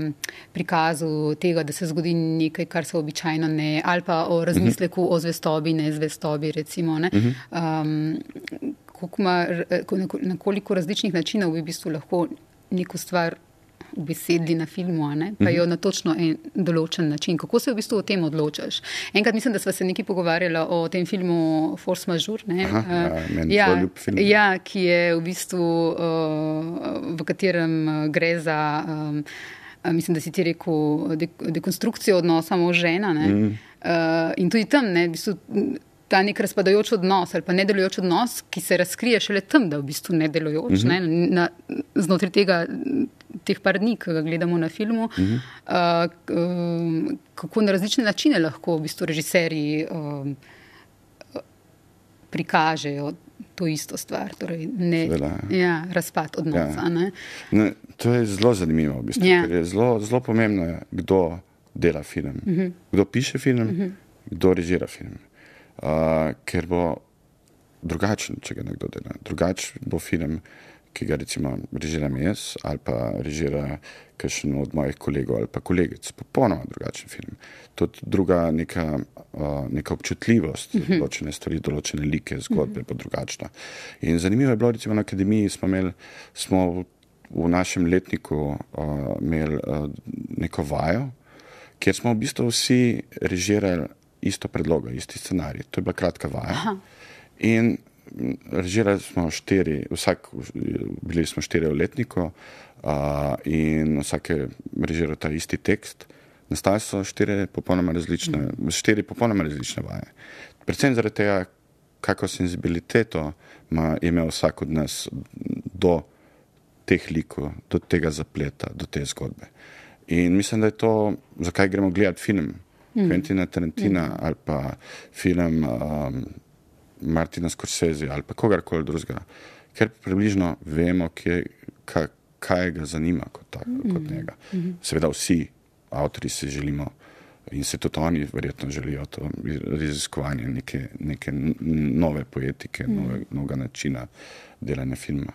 Speaker 1: prikazu tega, da se zgodi nekaj, kar se običajno ne, ali pa o razmisleku mm -hmm. o zvestobi, ne zvestobi, recimo. Ne? Mm -hmm. um, ma, na koliko različnih načinov bi v bistvu lahko neko stvar v besedi na filmu, ne, pa jo na točno en določen način. Kako se v bistvu o tem odločaš? Enkrat mislim, da smo se nekaj pogovarjali o tem filmu Force Majeure, ne, Aha,
Speaker 2: uh, ja, film,
Speaker 1: ja, ki je v bistvu, uh, v katerem gre za. Um, Mislim, da si ti rekel, dekonstrukcijo odnosa mož-žena. Mm. Uh, in tudi tam, ne, v bistvu, ta nek razpadajoč odnos ali pa nedelujoč odnos, ki se razkrije šele tam, da je v bistvu nedelujoč. Mm -hmm. ne, na, znotraj tega, teh par dni, ki ga gledamo na filmu, mm -hmm. uh, uh, kako na različne načine lahko v bistvu režiserji uh, prikažejo. To isto stvar, torej ne, ja, razpad odnosa. Ja. Ne,
Speaker 2: to je zelo zanimivo. V bistvu, ja. je zelo, zelo pomembno je, kdo dela film, uh mhm. -huh. kdo piše film, uh mhm. -huh. kdo režira film uh, ker bo drugačen, če ga nekdo dela. Drugačen bo film, ki ga recimo režiram jaz ali pa režira kakšen od mojih kolegov ali pa kolegic. Popolnoma drugačen film. Tudi druga neka, uh, neka občutljivost za mhm. določene stvari, določene like, zgodbe bo drugačna. In zanimivo je bilo, recimo na akademiji smo imeli, smo v našem letniku uh, imeli uh, neko vajo, kjer smo v bistvu vsi režirali isto predlogo, isti scenarij. To je bila kratka vaja. Aha. In režirali smo štiri, vsak, bili smo štiri v letniku uh, in vsak je režiral ta isti tekst. Nastale so štiri popolnoma različne, štiri popolnoma različne vaje. Predvsem zaradi tega, kako senzibiliteto ima imel vsak od nas do teh likov, do tega zapleta, do te zgodbe. In mislim, da je to, zakaj gremo gledati film. Mm. Quentina Tarantina mm. ali pa film um, Martina Scorsese ali pa kogarkoli drugega, ker približno vemo, kje, ka, kaj ga zanima kot, ta, kot njega. Seveda vsi avtori si želimo in se tudi oni verjetno želijo to raziskovanje neke, neke nove poetike, nove, novega načina delanja filma.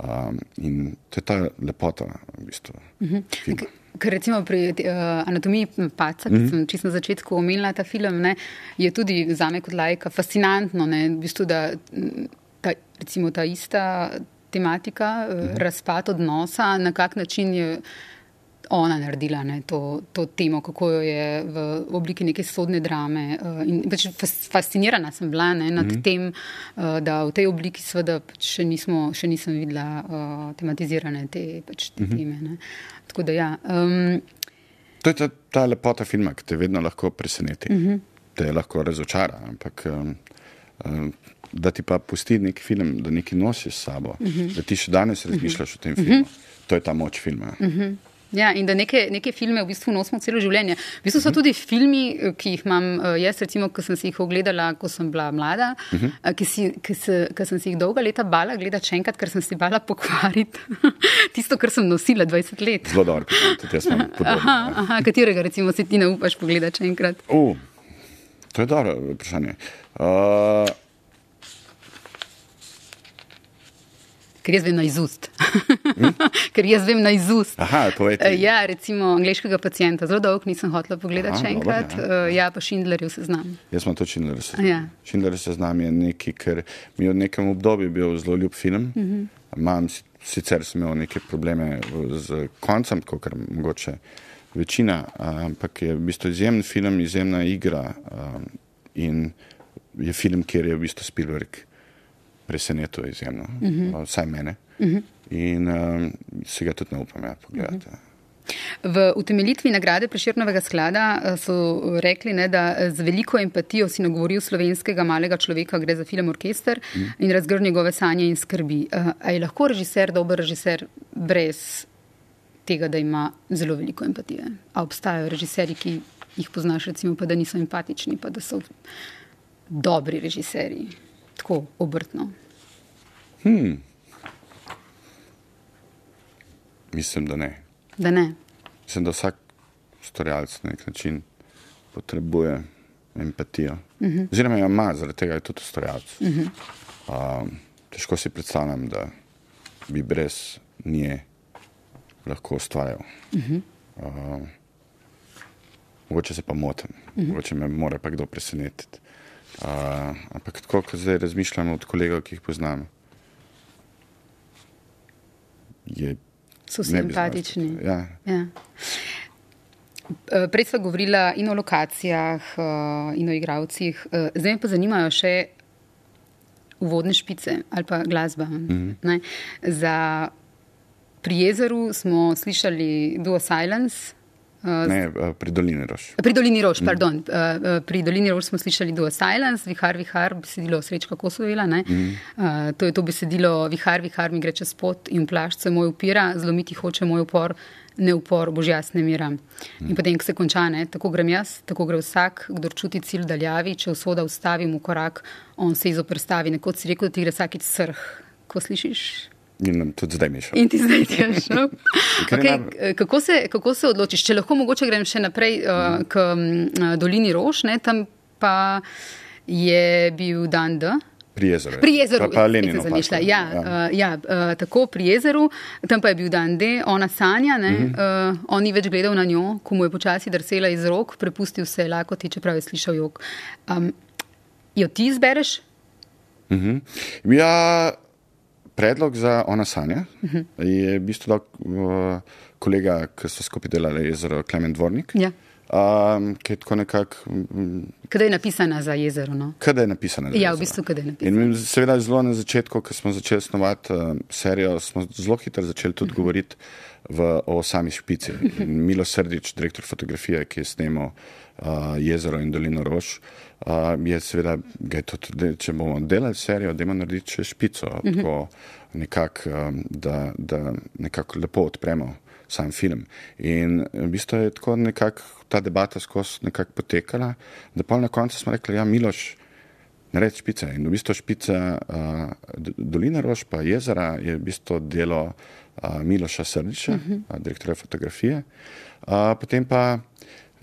Speaker 2: Um, in to je ta lepota v bistvu. filma.
Speaker 1: Ker recimo pri uh, anatomiji paca, ki sem čisto na začetku omenila ta film, ne, je tudi za me kot lajka fascinantno, ne, v bistvu, da m, ta, recimo ta ista tematika, uh, razpad odnosa, na kak način je ona naredila ne, to, to temo, kako jo je v obliki neke sodne drame. Uh, in pač fas, fascinirana sem bila ne, nad mm -hmm. tem, uh, da v tej obliki seveda pač še, nismo, še nisem videla uh, tematizirane te, pač te mm -hmm. teme. Ne. Tako da ja. Um,
Speaker 2: To je ta, ta lepota filma, ki te vedno lahko preseneti, uh -huh. te lahko razočara. Ampak um, um, da ti pa pusti neki film, da nekaj nosiš s sabo, uh -huh. da ti še danes razmišljaš uh -huh. o tem filmu, uh -huh. to je ta moč filma. Uh -huh.
Speaker 1: Ja, in da neke, neke filme v bistvu nosimo celo življenje. V bistvu so tudi filmi, ki jih imam eh, jaz, recimo, ko sem si jih ogledala, ko sem bila mlada, uh -huh. ki, si, ki, se, ki sem si jih dolga leta bala gledati še enkrat, ker sem si bala pokvariti <laughs> tisto, kar sem nosila 20 let.
Speaker 2: Zelo dobro, tudi jaz sem.
Speaker 1: Aha, aha, katerega recimo si ti ne upaš pogledati še enkrat?
Speaker 2: Uh, to je dobro vprašanje. Uh,
Speaker 1: Ker jaz vem na izust. <laughs> Ker jaz vem na izust.
Speaker 2: Aha, povej ti.
Speaker 1: Ja, recimo angliškega pacijenta. Zelo dolgo nisem hotela pogledati
Speaker 2: Aha,
Speaker 1: še
Speaker 2: dobro,
Speaker 1: enkrat.
Speaker 2: ja.
Speaker 1: Ja, pa Schindlerjev seznam.
Speaker 2: Jaz sem to Schindler seznam.
Speaker 1: Ja.
Speaker 2: Schindler seznam je nekaj, ker mi je v nekem obdobju bil zelo ljub film. Uh -huh. Mam, sicer sem imel neke probleme z koncem, kot kar mogoče večina, ampak je v bistvu izjemen film, izjemna igra um, in je film, kjer je v bistvu Spielberg presenetil izjemno, uh -huh. vsaj mene. Uh -huh. In um, se ga tudi ne upam ja, pogledati. Uh -huh.
Speaker 1: V utemeljitvi nagrade Preširnovega sklada eh, so rekli, ne, da eh, z veliko empatijo si nagovoril slovenskega malega človeka, gre za film Orkester mm. in razgrl njegove sanje in skrbi. A je lahko režiser dober režiser brez tega, da ima zelo veliko empatije? A obstajajo režiserji, ki jih poznaš, recimo, pa da niso empatični, pa da so dobri režiserji? Tako obrtno.
Speaker 2: Hmm. Mislim, da ne.
Speaker 1: Da ne.
Speaker 2: Mislim, da vsak ustvarjalec na nek način potrebuje empatijo. Uh -huh. Oziroma, jo ima, zaradi tega je tudi ustvarjalec. Uh -huh. um, težko si predstavljam, da bi brez nje lahko ustvarjal. Uh -huh. um, mogoče se pa motim, uh -huh. mogoče me mora pa kdo presenetiti. Uh, ampak tako, kot zdaj razmišljam od kolegov, ki jih poznam, je
Speaker 1: So
Speaker 2: ne
Speaker 1: simpatični.
Speaker 2: Ja.
Speaker 1: Ja. Eh, Prej smo govorila in o lokacijah, eh, in o igravcih. Eh, Zdaj me pa zanimajo še uvodne špice ali pa glasba. Mm -hmm. Za pri jezeru smo slišali Duo Silence. Eh,
Speaker 2: Ne, eh, pri Dolini Roš.
Speaker 1: Pri Dolini Rož, pardon. Mm. Uh, pri Dolini Rož smo slišali Duo Silence, Vihar, Vihar, besedilo Srečka Kosovila. Mm. Uh, to je to besedilo Vihar, Vihar mi gre čez pot in plašč se moj upira, zlomiti hoče moj upor, ne upor, božjasne mira. Mm. In potem, ko se konča, ne, tako grem jaz, tako gre vsak, kdor čuti cilj daljavi, če usoda ustavim v korak, on se izoprstavi. Nekoč si rekel, da ti gre vsakič srh. Ko slišiš
Speaker 2: In tudi zdaj mi je šel.
Speaker 1: In ti zdaj ti je šel. Okay, kako, se, kako se odločiš? Če lahko mogoče grem še naprej uh, k um, Dolini Rož, ne, tam pa je bil dan D.
Speaker 2: Pri jezeru. je.
Speaker 1: Pri jezeru,
Speaker 2: Pa, pa Lenino. park,
Speaker 1: Ja, ja. Uh, ja uh, tako pri jezeru, tam pa je bil dan D, ona sanja, ne, uh -huh. uh, on ni več gledal na njo, ko mu je počasi drsela iz rok, prepustil se je lakoti, čeprav je slišal jok. Um, jo ti izbereš?
Speaker 2: Ja, predlog za ona sanja uh -huh. je v bistvu dal uh, kolega, ki so skupaj delali jezero Klemen Dvornik.
Speaker 1: Ja.
Speaker 2: Um, ki je tako nekako, mm,
Speaker 1: Kdaj je napisana za jezero? No?
Speaker 2: kada je napisana. za
Speaker 1: Ja, v
Speaker 2: jezero.
Speaker 1: bistvu, kdaj je napisana.
Speaker 2: In seveda zelo na začetku, ko smo začeli snovati uh, serijo, smo zelo hitro začeli tudi govoriti v, o sami špici. In <laughs> Milo Srdič, direktor fotografije, ki je snemal uh, jezero in dolino Rož, uh, je seveda, je tudi, da, če bomo delali serijo, da imamo narediti še špico, tako nekako, um, da, da nekako lepo odpremo sam film. In v bistvu je tako nekako ta debata skozi nekako potekala, da pa na koncu smo rekli, ja, Miloš, narediti špice. In v bistvu špica uh, Dolina Rož, pa jezera, je v bistvu delo uh, Miloša Srdiča, uh -huh. uh, direktorja fotografije. Uh, potem pa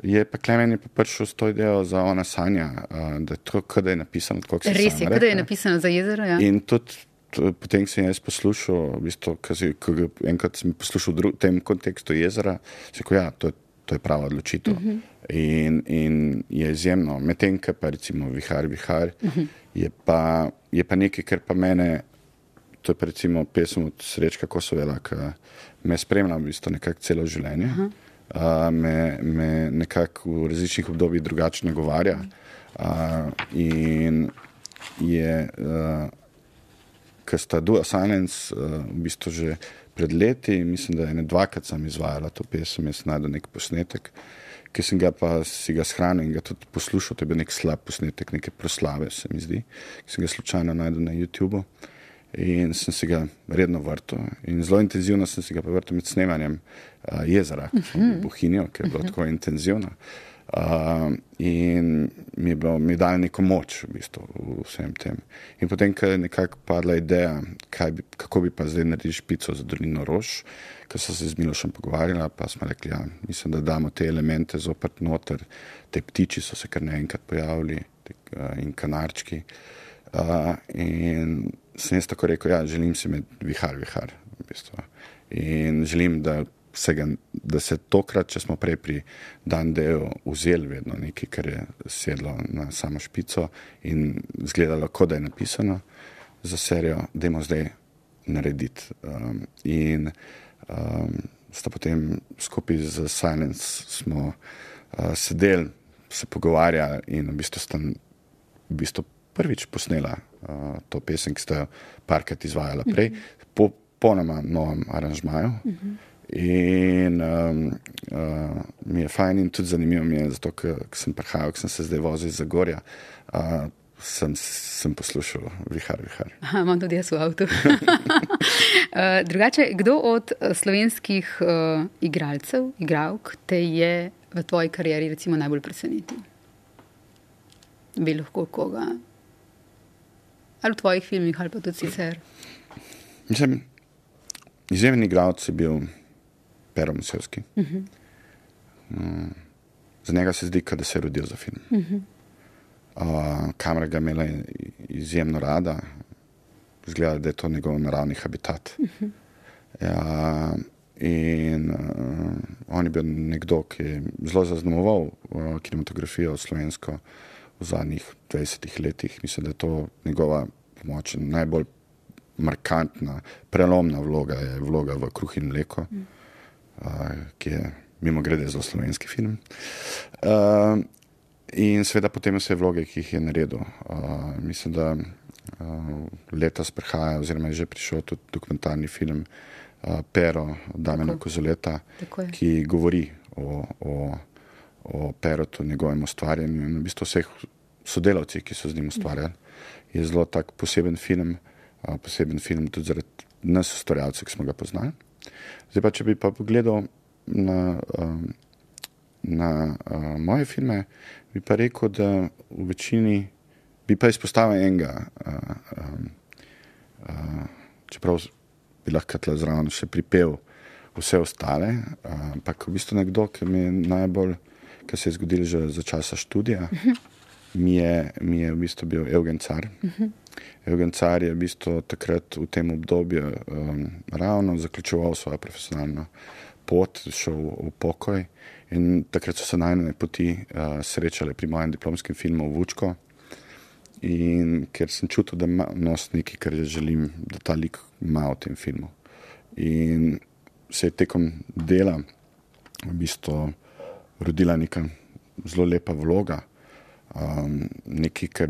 Speaker 2: je pa Klemen je pa prišel s to idejo za ona sanja, uh, da je to, kdaj je napisano.
Speaker 1: Res je, kdaj je napisano za jezero. Ja.
Speaker 2: In tudi potem sem jaz poslušal, v bistvu, ko enkrat sem poslušal v tem kontekstu jezera, se ko ja, to je, to je prava odločitev. Uh -huh. in, in je izjemno, medtem, ker pa recimo vihar, vihar, uh -huh. je, pa, je pa nekaj, kar pa mene, to je pa recimo pesem od Srečka Kosovela, ki me spremlja v bistvu nekako celo življenje. Uh -huh. Uh, me, me nekako v različnih obdobjih drugače nagovarja. Uh, in je uh, ker sta Dua Silence uh, v bistvu že pred leti, mislim, da je ne dvakrat sem izvajala to pesem, jaz sem najdel nek posnetek, ki sem ga pa si ga shranil in ga tudi poslušal, to je bil nek slab posnetek, neke proslave, se mi zdi, ki sem ga slučajno najdel na YouTubu. In sem si ga redno vrtel. In zelo intenzivno sem si ga vrtel med snemanjem uh, jezera, uh -huh. Bohinjo, ki je bilo uh -huh. tako intenzivno. Uh, in mi je bilo, mi je dal neko moč v, bistvu, v vsem tem. In potem, ko je nekako padla ideja, bi, kako bi pa zdaj naredili špico za dolino Rož, ker so se z Milošem pogovarjali, pa smo rekli, ja, mislim, da damo te elemente zopet noter, te ptiči so se kar naenkrat pojavili te, uh, in kanarčki. Uh, in sem jaz tako rekel, ja, želim si med vihar, vihar. V bistvu. In želim, da vsega, da se tokrat, če smo prej pri dan delu vzeli vedno nekaj, kar je sedlo na samo špico in izgledalo, kot da je napisano za serijo, da imamo zdaj narediti. Um, in um, sta potem skupaj z Silence smo uh, sedeli, se pogovarjali in v bistvu sta v bistvu prvič posnela uh, to pesem, ki sta jo parkrat izvajala prej, po ponoma novem aranžmaju. Uh -huh. In um, uh, mi je fajn in tudi zanimivo mi je, zato ker sem prihajal, ker sem se zdaj vozil iz Zagorja, uh, sem, sem poslušal vihar, vihar.
Speaker 1: Aha, imam tudi jaz v avtu. uh, <laughs> drugače, kdo od uh, slovenskih uh, igralcev, igralk, te je v tvoji karieri recimo najbolj presenetil? Bi lahko koga? Ali v tvojih filmih, ali pa tudi sicer?
Speaker 2: Mislim, izjemen igralec je bil. Pero Musevski. Uh -huh. um, za njega se zdi, da se je rodil za film. Uh -huh. uh, kamera ga je imela izjemno rada, zgleda, da je to njegov naravni habitat. Uh -huh. ja, in uh, on je bil nekdo, ki je zelo zaznamoval uh, kinematografijo slovensko v zadnjih 20 letih. Mislim, da je to njegova pomoč najbolj. Markantna, prelomna vloga je vloga v Kruh in Mleko. Mm ki je mimo grede zelo slovenski film. Uh, in seveda potem vse vloge, ki jih je naredil. Uh, mislim, da uh, letos prihaja, oziroma je že prišel tudi dokumentarni film uh, Pero Damena Kozoleta, ki govori o, o, o Perotu, njegovem ustvarjanju in v bistvu vseh sodelavcih, ki so z njim ustvarjali. Je zelo tak poseben film, uh, poseben film tudi zaradi nas, ustvarjalcev, ki smo ga poznali. Zdaj pa, če bi pa pogledal na, na uh, moje filme, bi pa rekel, da v večini bi pa izpostavil enega, uh, um, uh, čeprav bi lahko tle zraven še pripel vse ostale, ampak v bistvu nekdo, ki mi je najbolj, kar se je zgodilo že za časa študija, mi je, mi je v bistvu bil Eugen Car. Uh -huh. Evgen Car je v bistvu takrat v tem obdobju um, ravno zaključoval svojo profesionalno pot, šel v pokoj in takrat so se najne poti uh, srečale pri mojem diplomskem filmu Vučko. In ker sem čutil, da ima nos nekaj, kar želim, da ta lik ima v tem filmu. In se je tekom dela v bistvu rodila neka zelo lepa vloga, um, nekaj, kar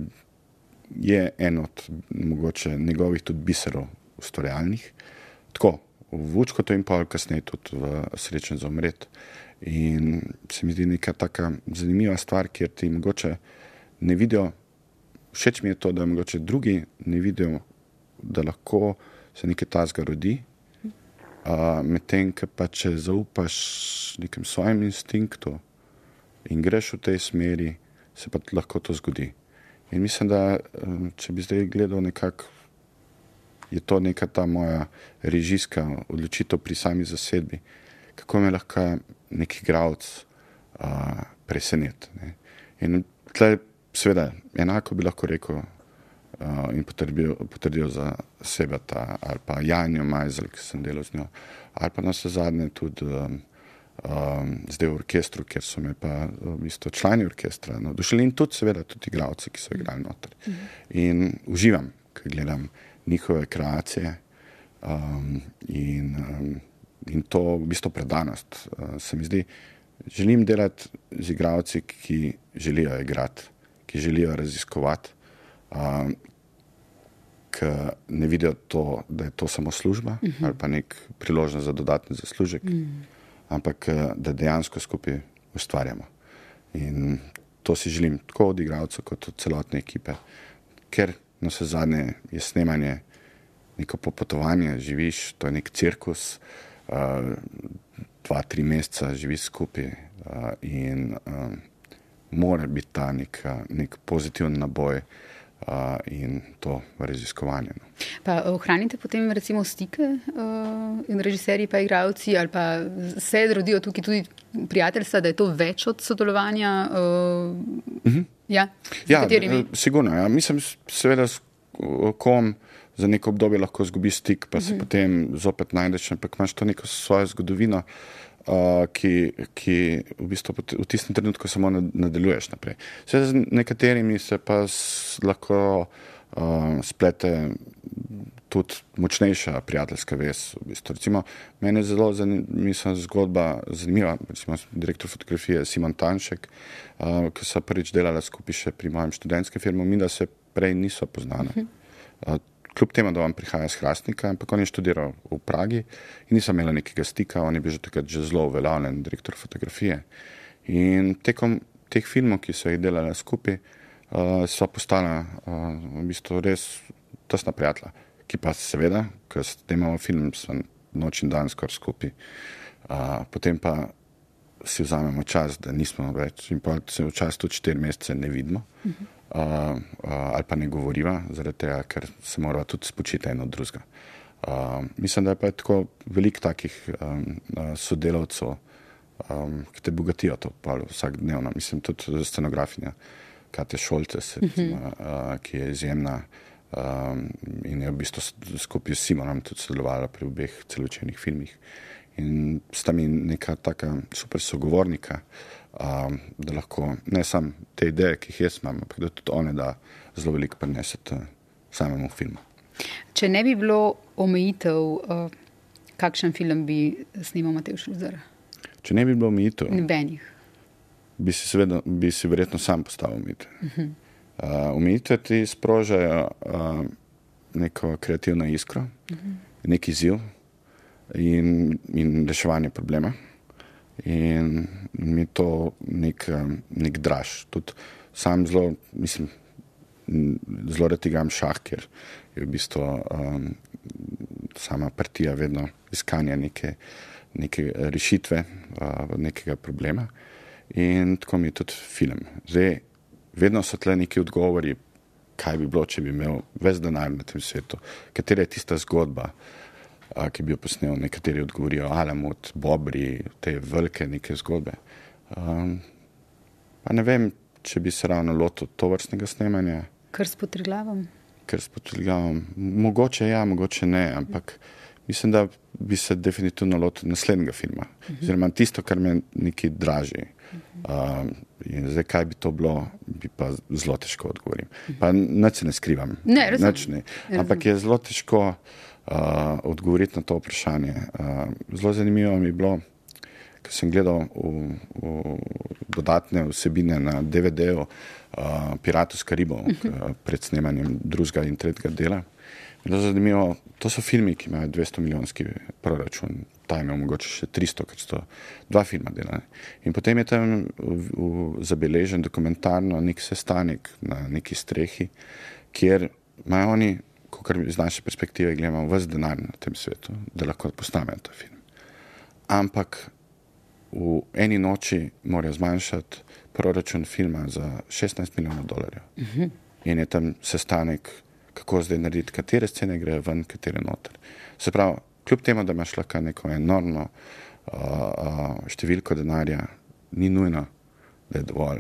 Speaker 2: je en od mogoče njegovih tudi biserov ustvarjalnih. Tako v Vučko to in pa kasneje tudi v Srečen za umret. In se mi zdi neka taka zanimiva stvar, kjer ti mogoče ne vidijo, všeč mi je to, da mogoče drugi ne vidijo, da lahko se nekaj tazga rodi. Uh, Medtem, ki pa če zaupaš nekem svojim instinktom in greš v tej smeri, se pa lahko to zgodi. In mislim, da um, če bi zdaj gledal nekako, je to neka ta moja režijska odločitev pri sami zasedbi, kako me lahko neki gradc uh, preseneti. ne. In tle, seveda, enako bi lahko rekel uh, in potrdil, potrdil za sebe ta, ali pa Janjo Majzel, ki sem delal z njo, ali pa na vse zadnje tudi um, um, zdaj v orkestru, kjer so me pa v bistvu člani orkestra navdušili in tudi seveda tudi igravci, ki so igrali noter. In uživam, ko gledam njihove kreacije um, in, um, in to v bistvu predanost. Uh, se mi zdi, želim delati z igravci, ki želijo igrati, ki želijo raziskovati, um, ki ne vidijo to, da je to samo služba uh -huh. ali pa nek priložnost za dodatni zaslužek, uh -huh. ampak eh, da dejansko skupaj ustvarjamo. In to si želim tako od igralcev, kot od celotne ekipe, ker na vse zadnje je snemanje neko popotovanje, živiš, to je nek cirkus, uh, dva, tri meseca živiš skupaj uh, in um, mora biti ta nek, nek pozitiven naboj uh, in to raziskovanje. No.
Speaker 1: Pa ohranite potem recimo stike uh, in režiserji pa igravci ali pa se rodijo tukaj tudi prijateljstva, da je to več od sodelovanja? Uh, uh -huh. Ja,
Speaker 2: ja sigurno. Ja. Mislim, seveda s kom za neko obdobje lahko zgubi stik, pa se uh -huh. potem zopet najdeš, ampak imaš to neko svojo zgodovino. Uh, ki, ki v bistvu v tistem trenutku samo nadaljuješ naprej. Vse z nekaterimi se pa s, lahko uh, splete tudi močnejša prijateljska vez. V bistvu. Recimo, meni je zelo zanimiva zgodba, zanimiva, recimo direktor fotografije Simon Tanšek, uh, ki so prvič delali skupaj še pri mojem študentskem filmu, mi da se prej niso poznali. Uh, kljub temu, da vam prihaja iz Hrastnika, ampak on je študiral v Pragi in nisem imela nekega stika, on je bil že takrat že zelo uveljavljen direktor fotografije. In tekom teh filmov, ki so jih delali skupaj, uh, so postala uh, v bistvu res tesna prijatelja, ki pa seveda, ker snemamo film, so noč in dan skoraj skupaj. Uh, potem pa si vzamemo čas, da nismo več in pa se včasih tudi štiri mesece ne vidimo. Uh -huh. Uh, uh, ali pa ne govoriva, zaradi tega, ker se mora tudi spočiti eno od drugega. Uh, mislim, da je pa tako veliko takih um, uh, sodelavcev, um, ki te bogatijo to vsak dnevno. Mislim, tudi scenografinja Kate Šolce, uh -huh. uh, ki je izjemna um, in je v bistvu skupaj s Simonom tudi sodelovala pri obeh celočenih filmih. In sta mi neka taka super sogovornika um, da lahko ne samo te ideje, ki jih jaz imam, ampak da tudi one da zelo veliko prenesete samemu filmu.
Speaker 1: Če ne bi bilo omejitev, uh, kakšen film bi snimal Matej Šluzer?
Speaker 2: Če ne bi bilo omejitev,
Speaker 1: Nobenih.
Speaker 2: bi si, seveda, bi si verjetno sam postavil omejitev. Uh -huh. uh, omejitve ti sprožajo uh, neko kreativno iskro, uh -huh. neki izziv in, in reševanje problema in mi je to nek, nek draž. Tudi sam zelo, mislim, zelo rad igram šah, ker je v bistvu um, sama partija vedno iskanje neke, neke rešitve uh, nekega problema. In tako mi je tudi film. Zdaj, vedno so tle neki odgovori, kaj bi bilo, če bi imel več denarja na tem svetu, katera je tista zgodba ki bi jo posnel, nekateri odgovorijo, Alamut, Bobri, te velike neke zgodbe. Um, pa ne vem, če bi se ravno lotil to vrstnega snemanja.
Speaker 1: Ker s potriglavom?
Speaker 2: Ker s potriglavom. Mogoče ja, mogoče ne, ampak mislim, da bi se definitivno lotil naslednjega filma. Uh -huh. Oziroma tisto, kar me neki draži. Uh in zdaj, kaj bi to bilo, bi pa zelo težko odgovorim. Pa nič ne skrivam.
Speaker 1: Ne, res.
Speaker 2: Ampak je zelo težko odgovoriti na to vprašanje. Uh, zelo zanimivo mi je bilo, ker sem gledal v, v dodatne vsebine na DVD-u uh, Piratus Karibov uh -huh. pred snemanjem drugega in tretjega dela. Zanimivo, to so filmi, ki imajo 200 milijonski proračun, ta ima mogoče še 300, ker so dva filma delali. In potem je tam v, v, zabeležen dokumentarno nek sestanek na neki strehi, kjer imajo oni kar iz naše perspektive gledamo, vse denar na tem svetu, da lahko postanejo ta film. Ampak v eni noči morajo zmanjšati proračun filma za 16 milijonov dolarjev. Uh -huh. in je tam sestanek, kako zdaj narediti, katere scene grejo ven, katere noter. Se pravi, kljub temu, da imaš lahko neko enormno uh, uh, številko denarja, ni nujno, da je dovolj.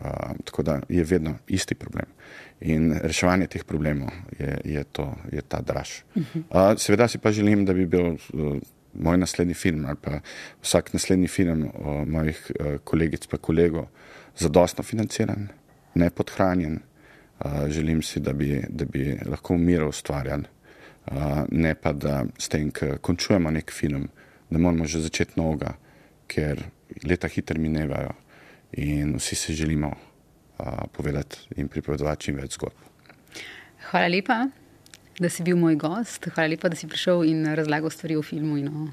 Speaker 2: Uh, tako da je vedno isti problem. In reševanje teh problemov je, je, to, je ta draž. Uh, seveda si pa želim, da bi bil uh, moj naslednji film ali pa vsak naslednji film uh, mojih uh, kolegic in kolegov zadostno financiran, ne podhranjen. Uh, želim si, da bi, da bi lahko v miru ustvarjali, uh, ne pa da s tem, ko končujemo nek film, da moramo že začeti novega, ker leta hitro minevajo in vsi si želimo uh, povedati in pripovedovati čim več zgodb.
Speaker 1: Hvala lepa, da si bil moj gost. Hvala lepa, da si prišel in razlagal stvari o filmu in o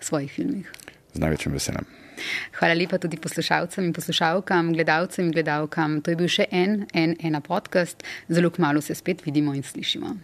Speaker 1: svojih filmih.
Speaker 2: Z največjim veseljem.
Speaker 1: Hvala lepa tudi poslušalcem in poslušalkam, gledalcem in gledalkam. To je bil še en, en, ena podcast. Zelo kmalo se spet vidimo in slišimo.